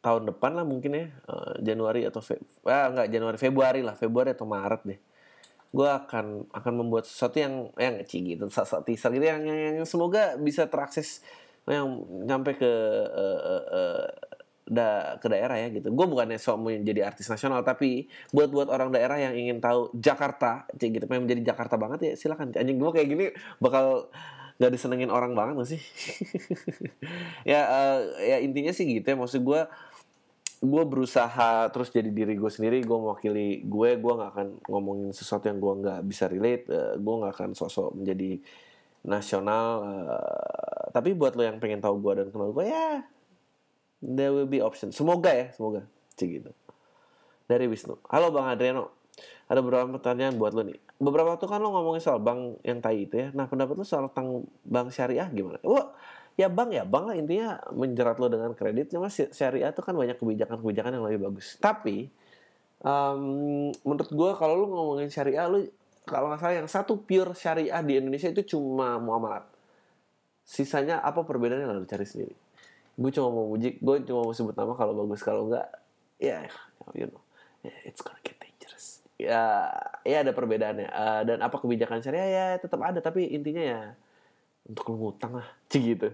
tahun depan lah mungkin ya uh, Januari atau Fe ah enggak Januari Februari lah Februari atau Maret deh gue akan akan membuat sesuatu yang yang ngeci gitu sesuatu teaser gitu yang, yang, yang semoga bisa terakses yang nyampe ke uh, uh, uh, da, ke daerah ya gitu. Gue bukannya so mau jadi artis nasional tapi buat buat orang daerah yang ingin tahu Jakarta gitu pengen menjadi Jakarta banget ya silakan. Anjing gue kayak gini bakal gak disenengin orang banget gak sih? Ya uh, ya intinya sih gitu ya. Maksud gue gue berusaha terus jadi diri gue sendiri gue mewakili gue gue nggak akan ngomongin sesuatu yang gue nggak bisa relate uh, gue nggak akan sosok menjadi nasional uh, tapi buat lo yang pengen tahu gue dan kenal gue ya there will be option semoga ya semoga. Cik gitu. Dari Wisnu. Halo bang Adriano. Ada beberapa pertanyaan buat lo nih. Beberapa waktu kan lo ngomongin soal bank yang tai itu ya. Nah pendapat lo soal tentang bank syariah gimana? Wah ya bank ya. Bank lah intinya menjerat lo dengan kredit. Cuma syariah itu kan banyak kebijakan-kebijakan yang lebih bagus. Tapi um, menurut gue kalau lo ngomongin syariah lo kalau nggak salah yang satu pure syariah di Indonesia itu cuma muamalat. Sisanya apa perbedaannya? Lalu cari sendiri gue cuma mau muji gue cuma mau sebut nama kalau bagus kalau enggak ya yeah, you know it's gonna get dangerous. Ya ya ada perbedaannya. Uh, dan apa kebijakan syariah? Ya tetap ada tapi intinya ya untuk ngutang lah cik gitu.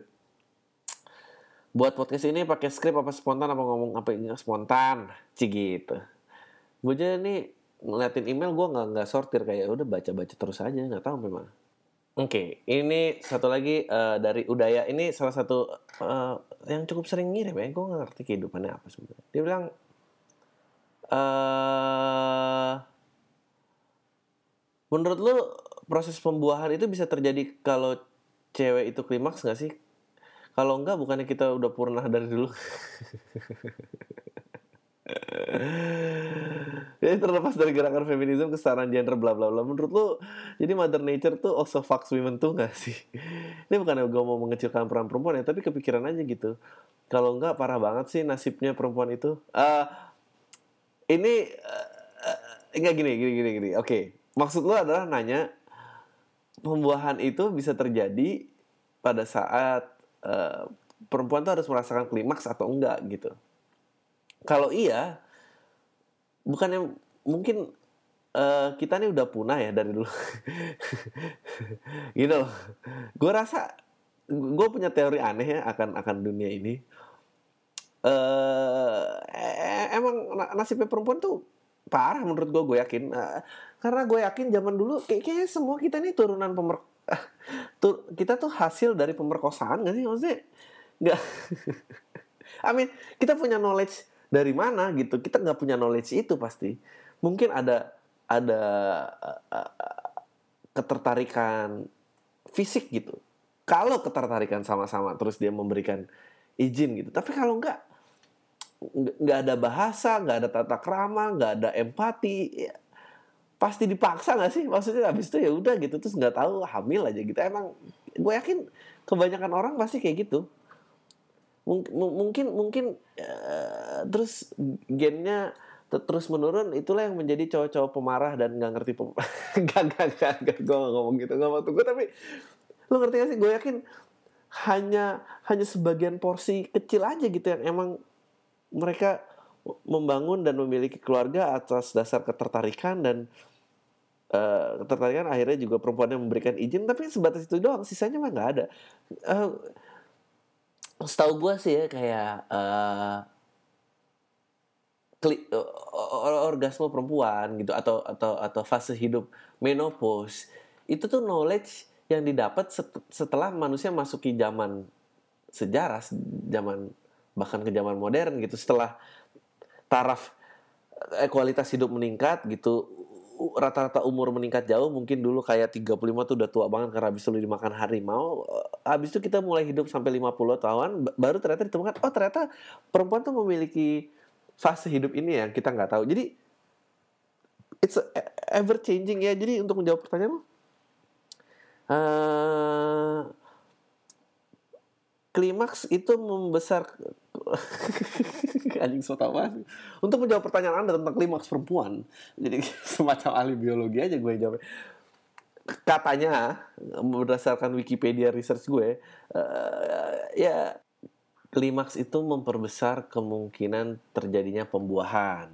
Buat podcast ini pakai skrip apa spontan apa ngomong apa ini spontan cik gitu. Gue aja nih ngeliatin email gue nggak nggak sortir kayak udah baca baca terus aja nggak tahu memang oke okay, ini satu lagi uh, dari Udaya. Ini salah satu uh, yang cukup sering ngirim ya. Gue nggak ngerti kehidupannya apa sebenarnya. Dia bilang uh, menurut lu proses pembuahan itu bisa terjadi kalau cewek itu klimaks nggak sih? Kalau enggak bukannya kita udah pernah dari dulu. Jadi terlepas dari gerakan feminisme kesetaraan gender bla bla bla menurut lu jadi mother nature tuh also fucks women tuh gak sih? Ini bukan gue mau mengecilkan peran perempuan ya tapi kepikiran aja gitu. Kalau enggak parah banget sih nasibnya perempuan itu. Uh, ini uh, uh, enggak gini gini gini gini. Oke, okay. maksud lu adalah nanya pembuahan itu bisa terjadi pada saat uh, perempuan tuh harus merasakan klimaks atau enggak gitu. Kalau iya, bukannya mungkin uh, kita nih udah punah ya dari dulu. gitu loh. Gue rasa gue punya teori aneh ya akan akan dunia ini. Uh, emang nasibnya perempuan tuh parah menurut gue gue yakin uh, karena gue yakin zaman dulu kayak kayaknya semua kita nih turunan pemer tuh kita tuh hasil dari pemerkosaan gak sih maksudnya nggak I mean kita punya knowledge dari mana gitu? Kita nggak punya knowledge itu pasti. Mungkin ada ada uh, ketertarikan fisik gitu. Kalau ketertarikan sama-sama terus dia memberikan izin gitu. Tapi kalau nggak nggak ada bahasa nggak ada tata krama nggak ada empati ya, pasti dipaksa gak sih? Maksudnya habis itu ya udah gitu terus nggak tahu hamil aja gitu. Emang gue yakin kebanyakan orang pasti kayak gitu. Mungkin mungkin mungkin uh, terus gennya terus menurun itulah yang menjadi cowok-cowok pemarah dan nggak ngerti pem gak gak gak gak gue ngomong gitu nggak mau gue tapi lu ngerti gak sih? Gue yakin hanya hanya sebagian porsi kecil aja gitu yang emang mereka membangun dan memiliki keluarga atas dasar ketertarikan dan uh, ketertarikan akhirnya juga perempuan yang memberikan izin tapi sebatas itu doang sisanya mah nggak ada. Uh, setahu gue sih ya kayak uh, orgasme perempuan gitu atau atau atau fase hidup menopause itu tuh knowledge yang didapat setelah manusia masuki zaman sejarah zaman bahkan ke zaman modern gitu setelah taraf eh, kualitas hidup meningkat gitu rata-rata umur meningkat jauh mungkin dulu kayak 35 tuh udah tua banget karena habis dulu dimakan harimau eh, habis itu kita mulai hidup sampai 50 tahun baru ternyata ditemukan oh ternyata perempuan tuh memiliki fase hidup ini yang kita nggak tahu. Jadi it's ever changing ya. Jadi untuk menjawab pertanyaan uh, klimaks itu membesar anjing so Untuk menjawab pertanyaan Anda tentang klimaks perempuan. Jadi semacam ahli biologi aja gue jawab. Katanya berdasarkan Wikipedia research gue uh, ya klimaks itu memperbesar kemungkinan terjadinya pembuahan.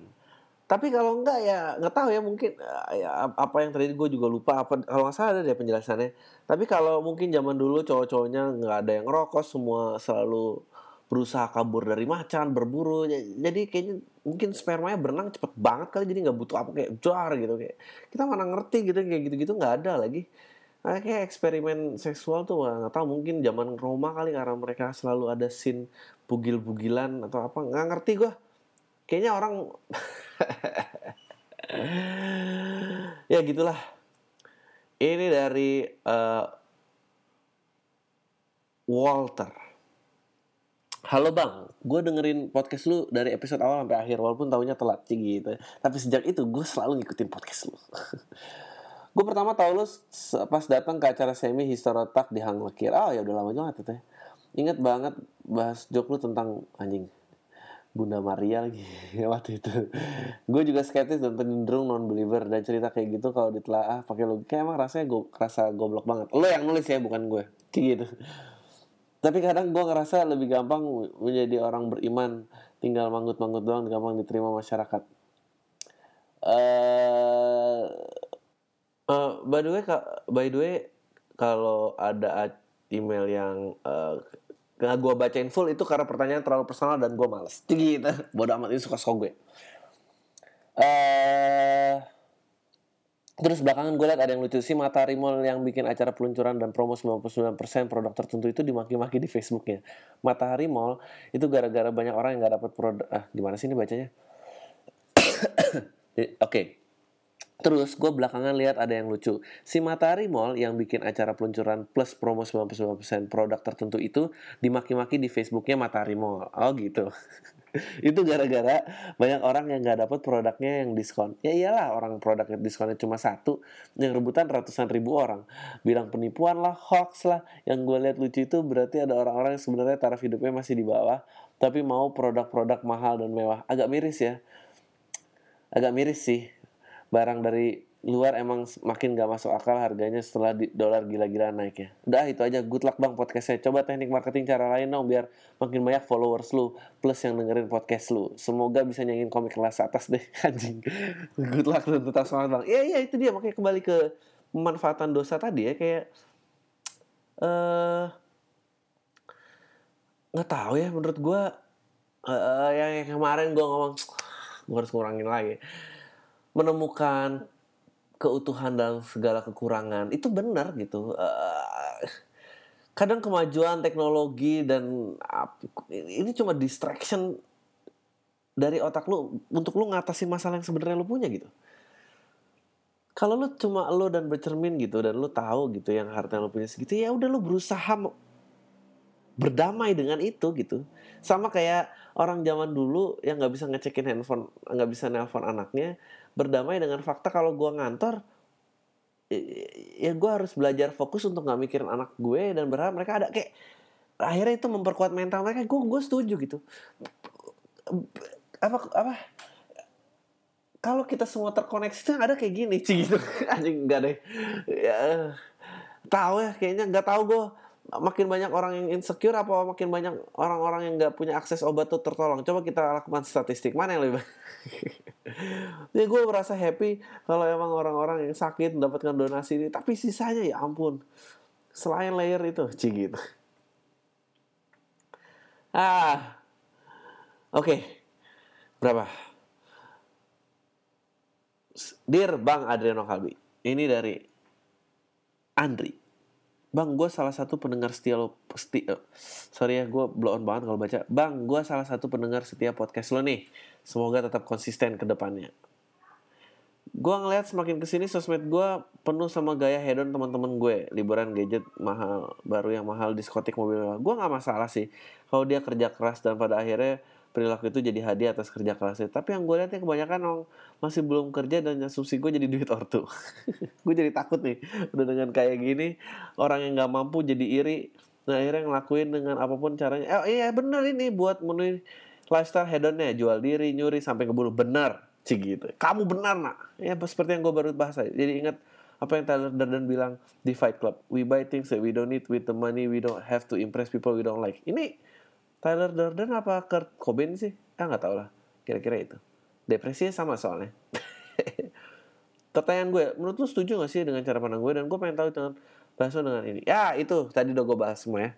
Tapi kalau enggak ya nggak tahu ya mungkin eh, ya apa yang terjadi gue juga lupa apa kalau nggak salah ada deh penjelasannya. Tapi kalau mungkin zaman dulu cowok-cowoknya nggak ada yang rokok semua selalu berusaha kabur dari macan berburu jadi kayaknya mungkin spermanya berenang cepet banget kali jadi nggak butuh apa kayak jar gitu kayak kita mana ngerti gitu kayak gitu-gitu nggak ada lagi kayak eksperimen seksual tuh nggak tahu mungkin zaman Roma kali karena mereka selalu ada scene bugil-bugilan atau apa nggak ngerti gue kayaknya orang ya gitulah ini dari uh, Walter Halo bang, gue dengerin podcast lu dari episode awal sampai akhir walaupun tahunya telat sih gitu. Tapi sejak itu gue selalu ngikutin podcast lu. gue pertama tau lu pas datang ke acara semi historotak di Hang Lekir. Oh ya udah lama banget itu inget banget bahas jok lu tentang anjing Bunda Maria lagi waktu itu. Gue juga skeptis dan cenderung non believer dan cerita kayak gitu kalau ditelaah pakai logika emang rasanya gue rasa goblok banget. Lo yang nulis ya bukan gue. Kayak gitu. Tapi kadang gue ngerasa lebih gampang menjadi orang beriman tinggal manggut-manggut doang gampang diterima masyarakat. Uh, Uh, by the way, by the way, kalau ada email yang uh, gak gue bacain full itu karena pertanyaan terlalu personal dan gue males. Gitu. Bodoh amat ini suka suka gue. Uh, terus belakangan gue liat ada yang lucu sih Matahari Mall yang bikin acara peluncuran dan promo 99% produk tertentu itu dimaki-maki di Facebooknya. Matahari Mall itu gara-gara banyak orang yang gak dapet produk. Ah, gimana sih ini bacanya? Oke. Okay. Terus gue belakangan lihat ada yang lucu. Si Matahari Mall yang bikin acara peluncuran plus promo 99% produk tertentu itu dimaki-maki di Facebooknya Matahari Mall. Oh gitu. itu gara-gara banyak orang yang gak dapet produknya yang diskon. Ya iyalah orang produk diskonnya cuma satu, yang rebutan ratusan ribu orang. Bilang penipuan lah, hoax lah. Yang gue lihat lucu itu berarti ada orang-orang yang sebenarnya taraf hidupnya masih di bawah, tapi mau produk-produk mahal dan mewah. Agak miris ya. Agak miris sih barang dari luar emang makin gak masuk akal harganya setelah dolar gila-gila naik ya. Udah itu aja. Good luck bang podcastnya. Coba teknik marketing cara lain dong biar makin banyak followers lu plus yang dengerin podcast lu. Semoga bisa nyanyiin komik kelas atas deh anjing. Good luck dan tetap semangat bang. Iya iya itu dia makanya kembali ke pemanfaatan dosa tadi ya kayak eh uh, nggak tahu ya menurut gue uh, yang, yang kemarin gue ngomong gue harus ngurangin lagi menemukan keutuhan dalam segala kekurangan. Itu benar gitu. Uh, kadang kemajuan teknologi dan ini cuma distraction dari otak lu untuk lu ngatasin masalah yang sebenarnya lu punya gitu. Kalau lu cuma lu dan bercermin gitu dan lu tahu gitu yang harta lu punya segitu ya udah lu berusaha berdamai dengan itu gitu. Sama kayak orang zaman dulu yang nggak bisa ngecekin handphone nggak bisa nelpon anaknya berdamai dengan fakta kalau gue ngantor ya gue harus belajar fokus untuk nggak mikirin anak gue dan berharap mereka ada. Kayak akhirnya itu memperkuat mental mereka. Gue gue setuju gitu. Apa apa? Kalau kita semua terkoneksi tuh ada kayak gini sih gitu. Anjing enggak deh. Ya tahu ya kayaknya nggak tahu gue makin banyak orang yang insecure apa makin banyak orang-orang yang nggak punya akses obat tuh tertolong. Coba kita lakukan statistik. Mana yang lebih ya gue merasa happy kalau emang orang-orang yang sakit mendapatkan donasi ini tapi sisanya ya ampun selain layer itu cik gitu ah oke okay. berapa Dear Bang Adriano Kalbi ini dari Andri Bang, gue salah satu pendengar setia lo, seti, uh, sorry ya, gue blow on banget kalau baca. Bang, gue salah satu pendengar setia podcast lo nih. Semoga tetap konsisten ke depannya. Gue ngeliat semakin ke sini sosmed gue penuh sama gaya hedon teman-teman gue. Liburan gadget mahal, baru yang mahal, diskotik mobil. Gue nggak masalah sih. Kalau dia kerja keras dan pada akhirnya perilaku itu jadi hadiah atas kerja kerasnya. Tapi yang gue lihat kebanyakan orang masih belum kerja dan asumsi gue jadi duit ortu. gue jadi takut nih, udah dengan kayak gini orang yang nggak mampu jadi iri. Nah akhirnya ngelakuin dengan apa pun caranya. Eh iya bener ini buat menuhi lifestyle hedonnya, jual diri, nyuri sampai keburu benar, sih gitu. Kamu benar nak. Ya seperti yang gue baru bahas aja. Jadi ingat apa yang Tyler Durden bilang di Fight Club. We buy things that we don't need with the money we don't have to impress people we don't like. Ini Tyler Durden apa Kurt Cobain sih? Ah nggak tau lah. Kira-kira itu. Depresinya sama soalnya. Pertanyaan gue, menurut lu setuju gak sih dengan cara pandang gue? Dan gue pengen tahu dengan bahas dengan ini. Ya itu, tadi udah gue bahas semua ya.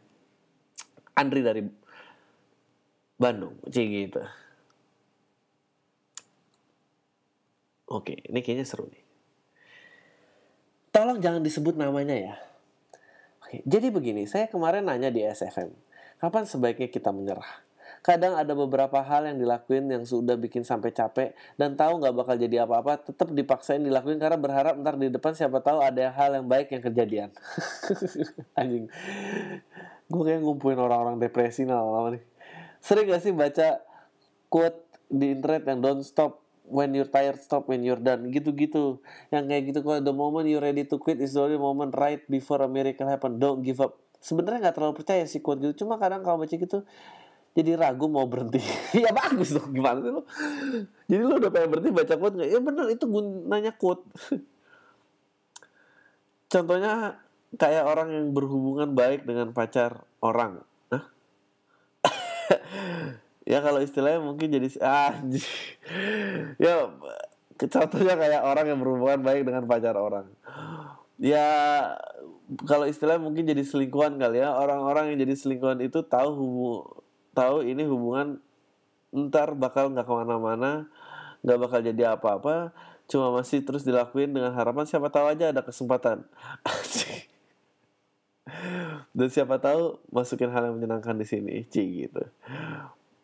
Andri dari Bandung, cik gitu. Oke, ini kayaknya seru nih. Tolong jangan disebut namanya ya. Oke, jadi begini, saya kemarin nanya di SFM Kapan sebaiknya kita menyerah? Kadang ada beberapa hal yang dilakuin yang sudah bikin sampai capek dan tahu nggak bakal jadi apa-apa, tetap dipaksain dilakuin karena berharap ntar di depan siapa tahu ada hal yang baik yang kejadian. Anjing, gue kayak ngumpulin orang-orang depresi lama-lama nih. Sering gak sih baca quote di internet yang don't stop when you're tired stop when you're done? Gitu-gitu. Yang kayak gitu kalau the moment you're ready to quit is the only moment right before a miracle happen. Don't give up. Sebenarnya nggak terlalu percaya sih quote gitu. Cuma kadang kalau baca gitu jadi ragu mau berhenti. Ya bagus dong gimana sih lo jadi lo udah pengen berhenti baca quote nggak? Ya bener itu gunanya quote. Contohnya kayak orang yang berhubungan baik dengan pacar orang? Ya kalau istilahnya mungkin jadi ah ya contohnya kayak orang yang berhubungan baik dengan pacar orang. Ya kalau istilah mungkin jadi selingkuhan kali ya. Orang-orang yang jadi selingkuhan itu tahu hubu, tahu ini hubungan ntar bakal nggak ke mana-mana nggak bakal jadi apa-apa. Cuma masih terus dilakuin dengan harapan siapa tahu aja ada kesempatan dan siapa tahu masukin hal yang menyenangkan di sini ci gitu.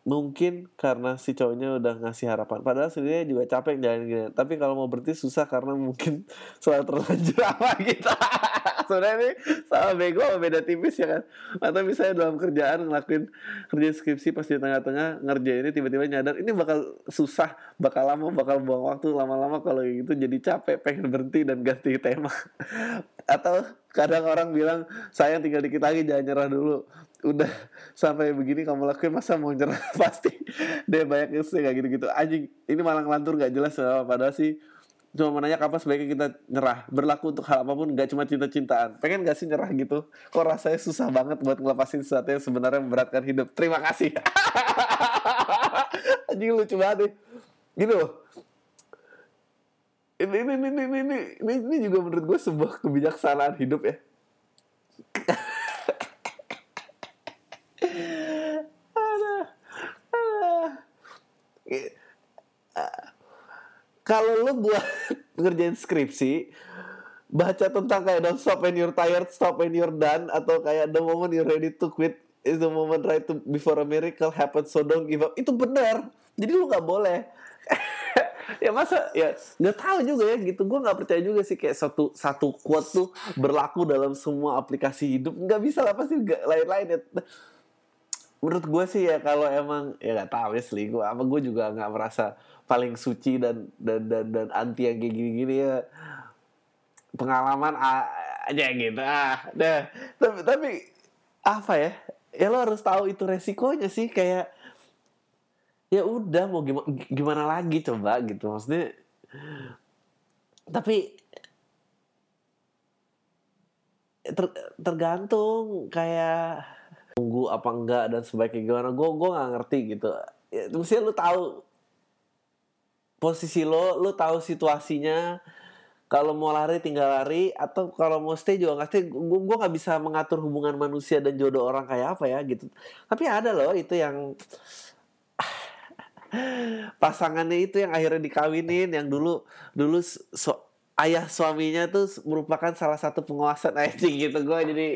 Mungkin karena si cowoknya udah ngasih harapan. Padahal sebenarnya juga capek jalan gini. Tapi kalau mau berhenti susah karena mungkin selalu terlanjur apa kita sebenarnya ini sama bego sama beda tipis ya kan? Atau misalnya dalam kerjaan ngelakuin kerja skripsi pas di tengah-tengah ngerjain ini tiba-tiba nyadar ini bakal susah bakal lama bakal buang waktu lama-lama kalau gitu jadi capek pengen berhenti dan ganti tema. Atau kadang orang bilang saya tinggal dikit lagi jangan nyerah dulu. Udah sampai begini kamu lakuin masa mau nyerah? Pasti dia banyak yang kayak gitu-gitu. Anjing ini malah ngelantur gak jelas padahal sih cuma menanya kapan sebaiknya kita nyerah. Berlaku untuk hal apa pun gak cuma cinta-cintaan. Pengen gak sih nyerah gitu? Kok rasanya susah banget buat ngelepasin sesuatu yang sebenarnya memberatkan hidup? Terima kasih. Anjing lucu banget nih. Gitu ini ini ini ini ini, ini juga menurut gue sebuah kebijaksanaan hidup ya kalau lu buat ngerjain skripsi baca tentang kayak don't stop when you're tired stop when you're done atau kayak the moment you're ready to quit is the moment right to before a miracle happens so don't give up. Itu benar jadi lu nggak boleh. Ya masa ya nggak tahu juga ya gitu. Gue nggak percaya juga sih kayak satu satu quote tuh berlaku dalam semua aplikasi hidup. Nggak bisa lah pasti lain-lain ya. Menurut gue sih ya kalau emang ya nggak tahu ya selingkuh. Apa gue juga nggak merasa paling suci dan dan dan dan anti yang kayak gini-gini ya. Pengalaman aja gitu ah deh tapi tapi apa ya? Ya lo harus tahu itu resikonya sih kayak ya udah mau gimana gimana lagi coba gitu maksudnya. Tapi ter, tergantung kayak tunggu apa enggak dan sebaiknya gimana. Gue gue nggak ngerti gitu. Ya, mesti lu tahu posisi lo lu tahu situasinya. Kalau mau lari tinggal lari. Atau kalau mau stay juga nggak stay. Gue gue nggak bisa mengatur hubungan manusia dan jodoh orang kayak apa ya gitu. Tapi ada loh itu yang pasangannya itu yang akhirnya dikawinin yang dulu dulu so, ayah suaminya tuh merupakan salah satu penguasa anjing gitu. Gue jadi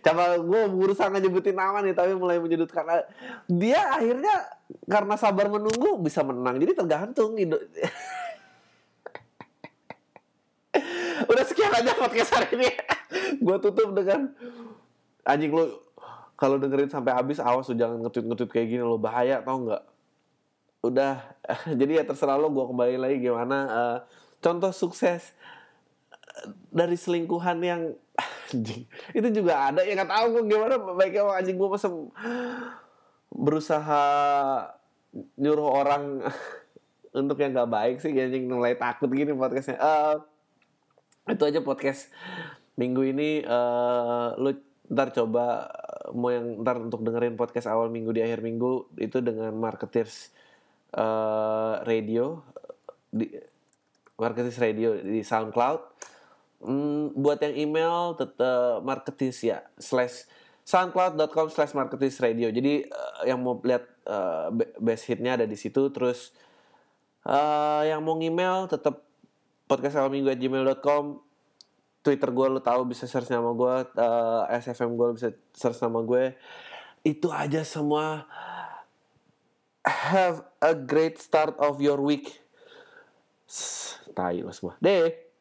coba gue berusaha nyebutin nama nih tapi mulai menyudutkan. Dia akhirnya karena sabar menunggu bisa menang. Jadi tergantung Udah sekian aja podcast hari ini. gue tutup dengan anjing lo kalau dengerin sampai habis awas lo jangan ngetut-ngetut kayak gini lo bahaya tau nggak? Udah jadi ya terserah lo gue kembali lagi gimana. Uh, contoh sukses dari selingkuhan yang itu juga ada ya nggak tahu gue gimana baiknya anjing gue masa berusaha nyuruh orang untuk yang nggak baik sih anjing mulai takut gini podcastnya. Uh, itu aja podcast minggu ini. Uh, lu ntar coba mau yang ntar untuk dengerin podcast awal minggu di akhir minggu itu dengan marketers uh, radio di marketers radio di SoundCloud. Hmm, buat yang email tetap marketers ya slash soundcloud.com slash marketers radio. Jadi uh, yang mau lihat uh, best hitnya ada di situ. Terus uh, yang mau email tetap podcast minggu at gmail.com Twitter gue lo tahu bisa search nama gue uh, SFM gue bisa search nama gue. Itu aja semua. Have a great start of your week tai lo semua deh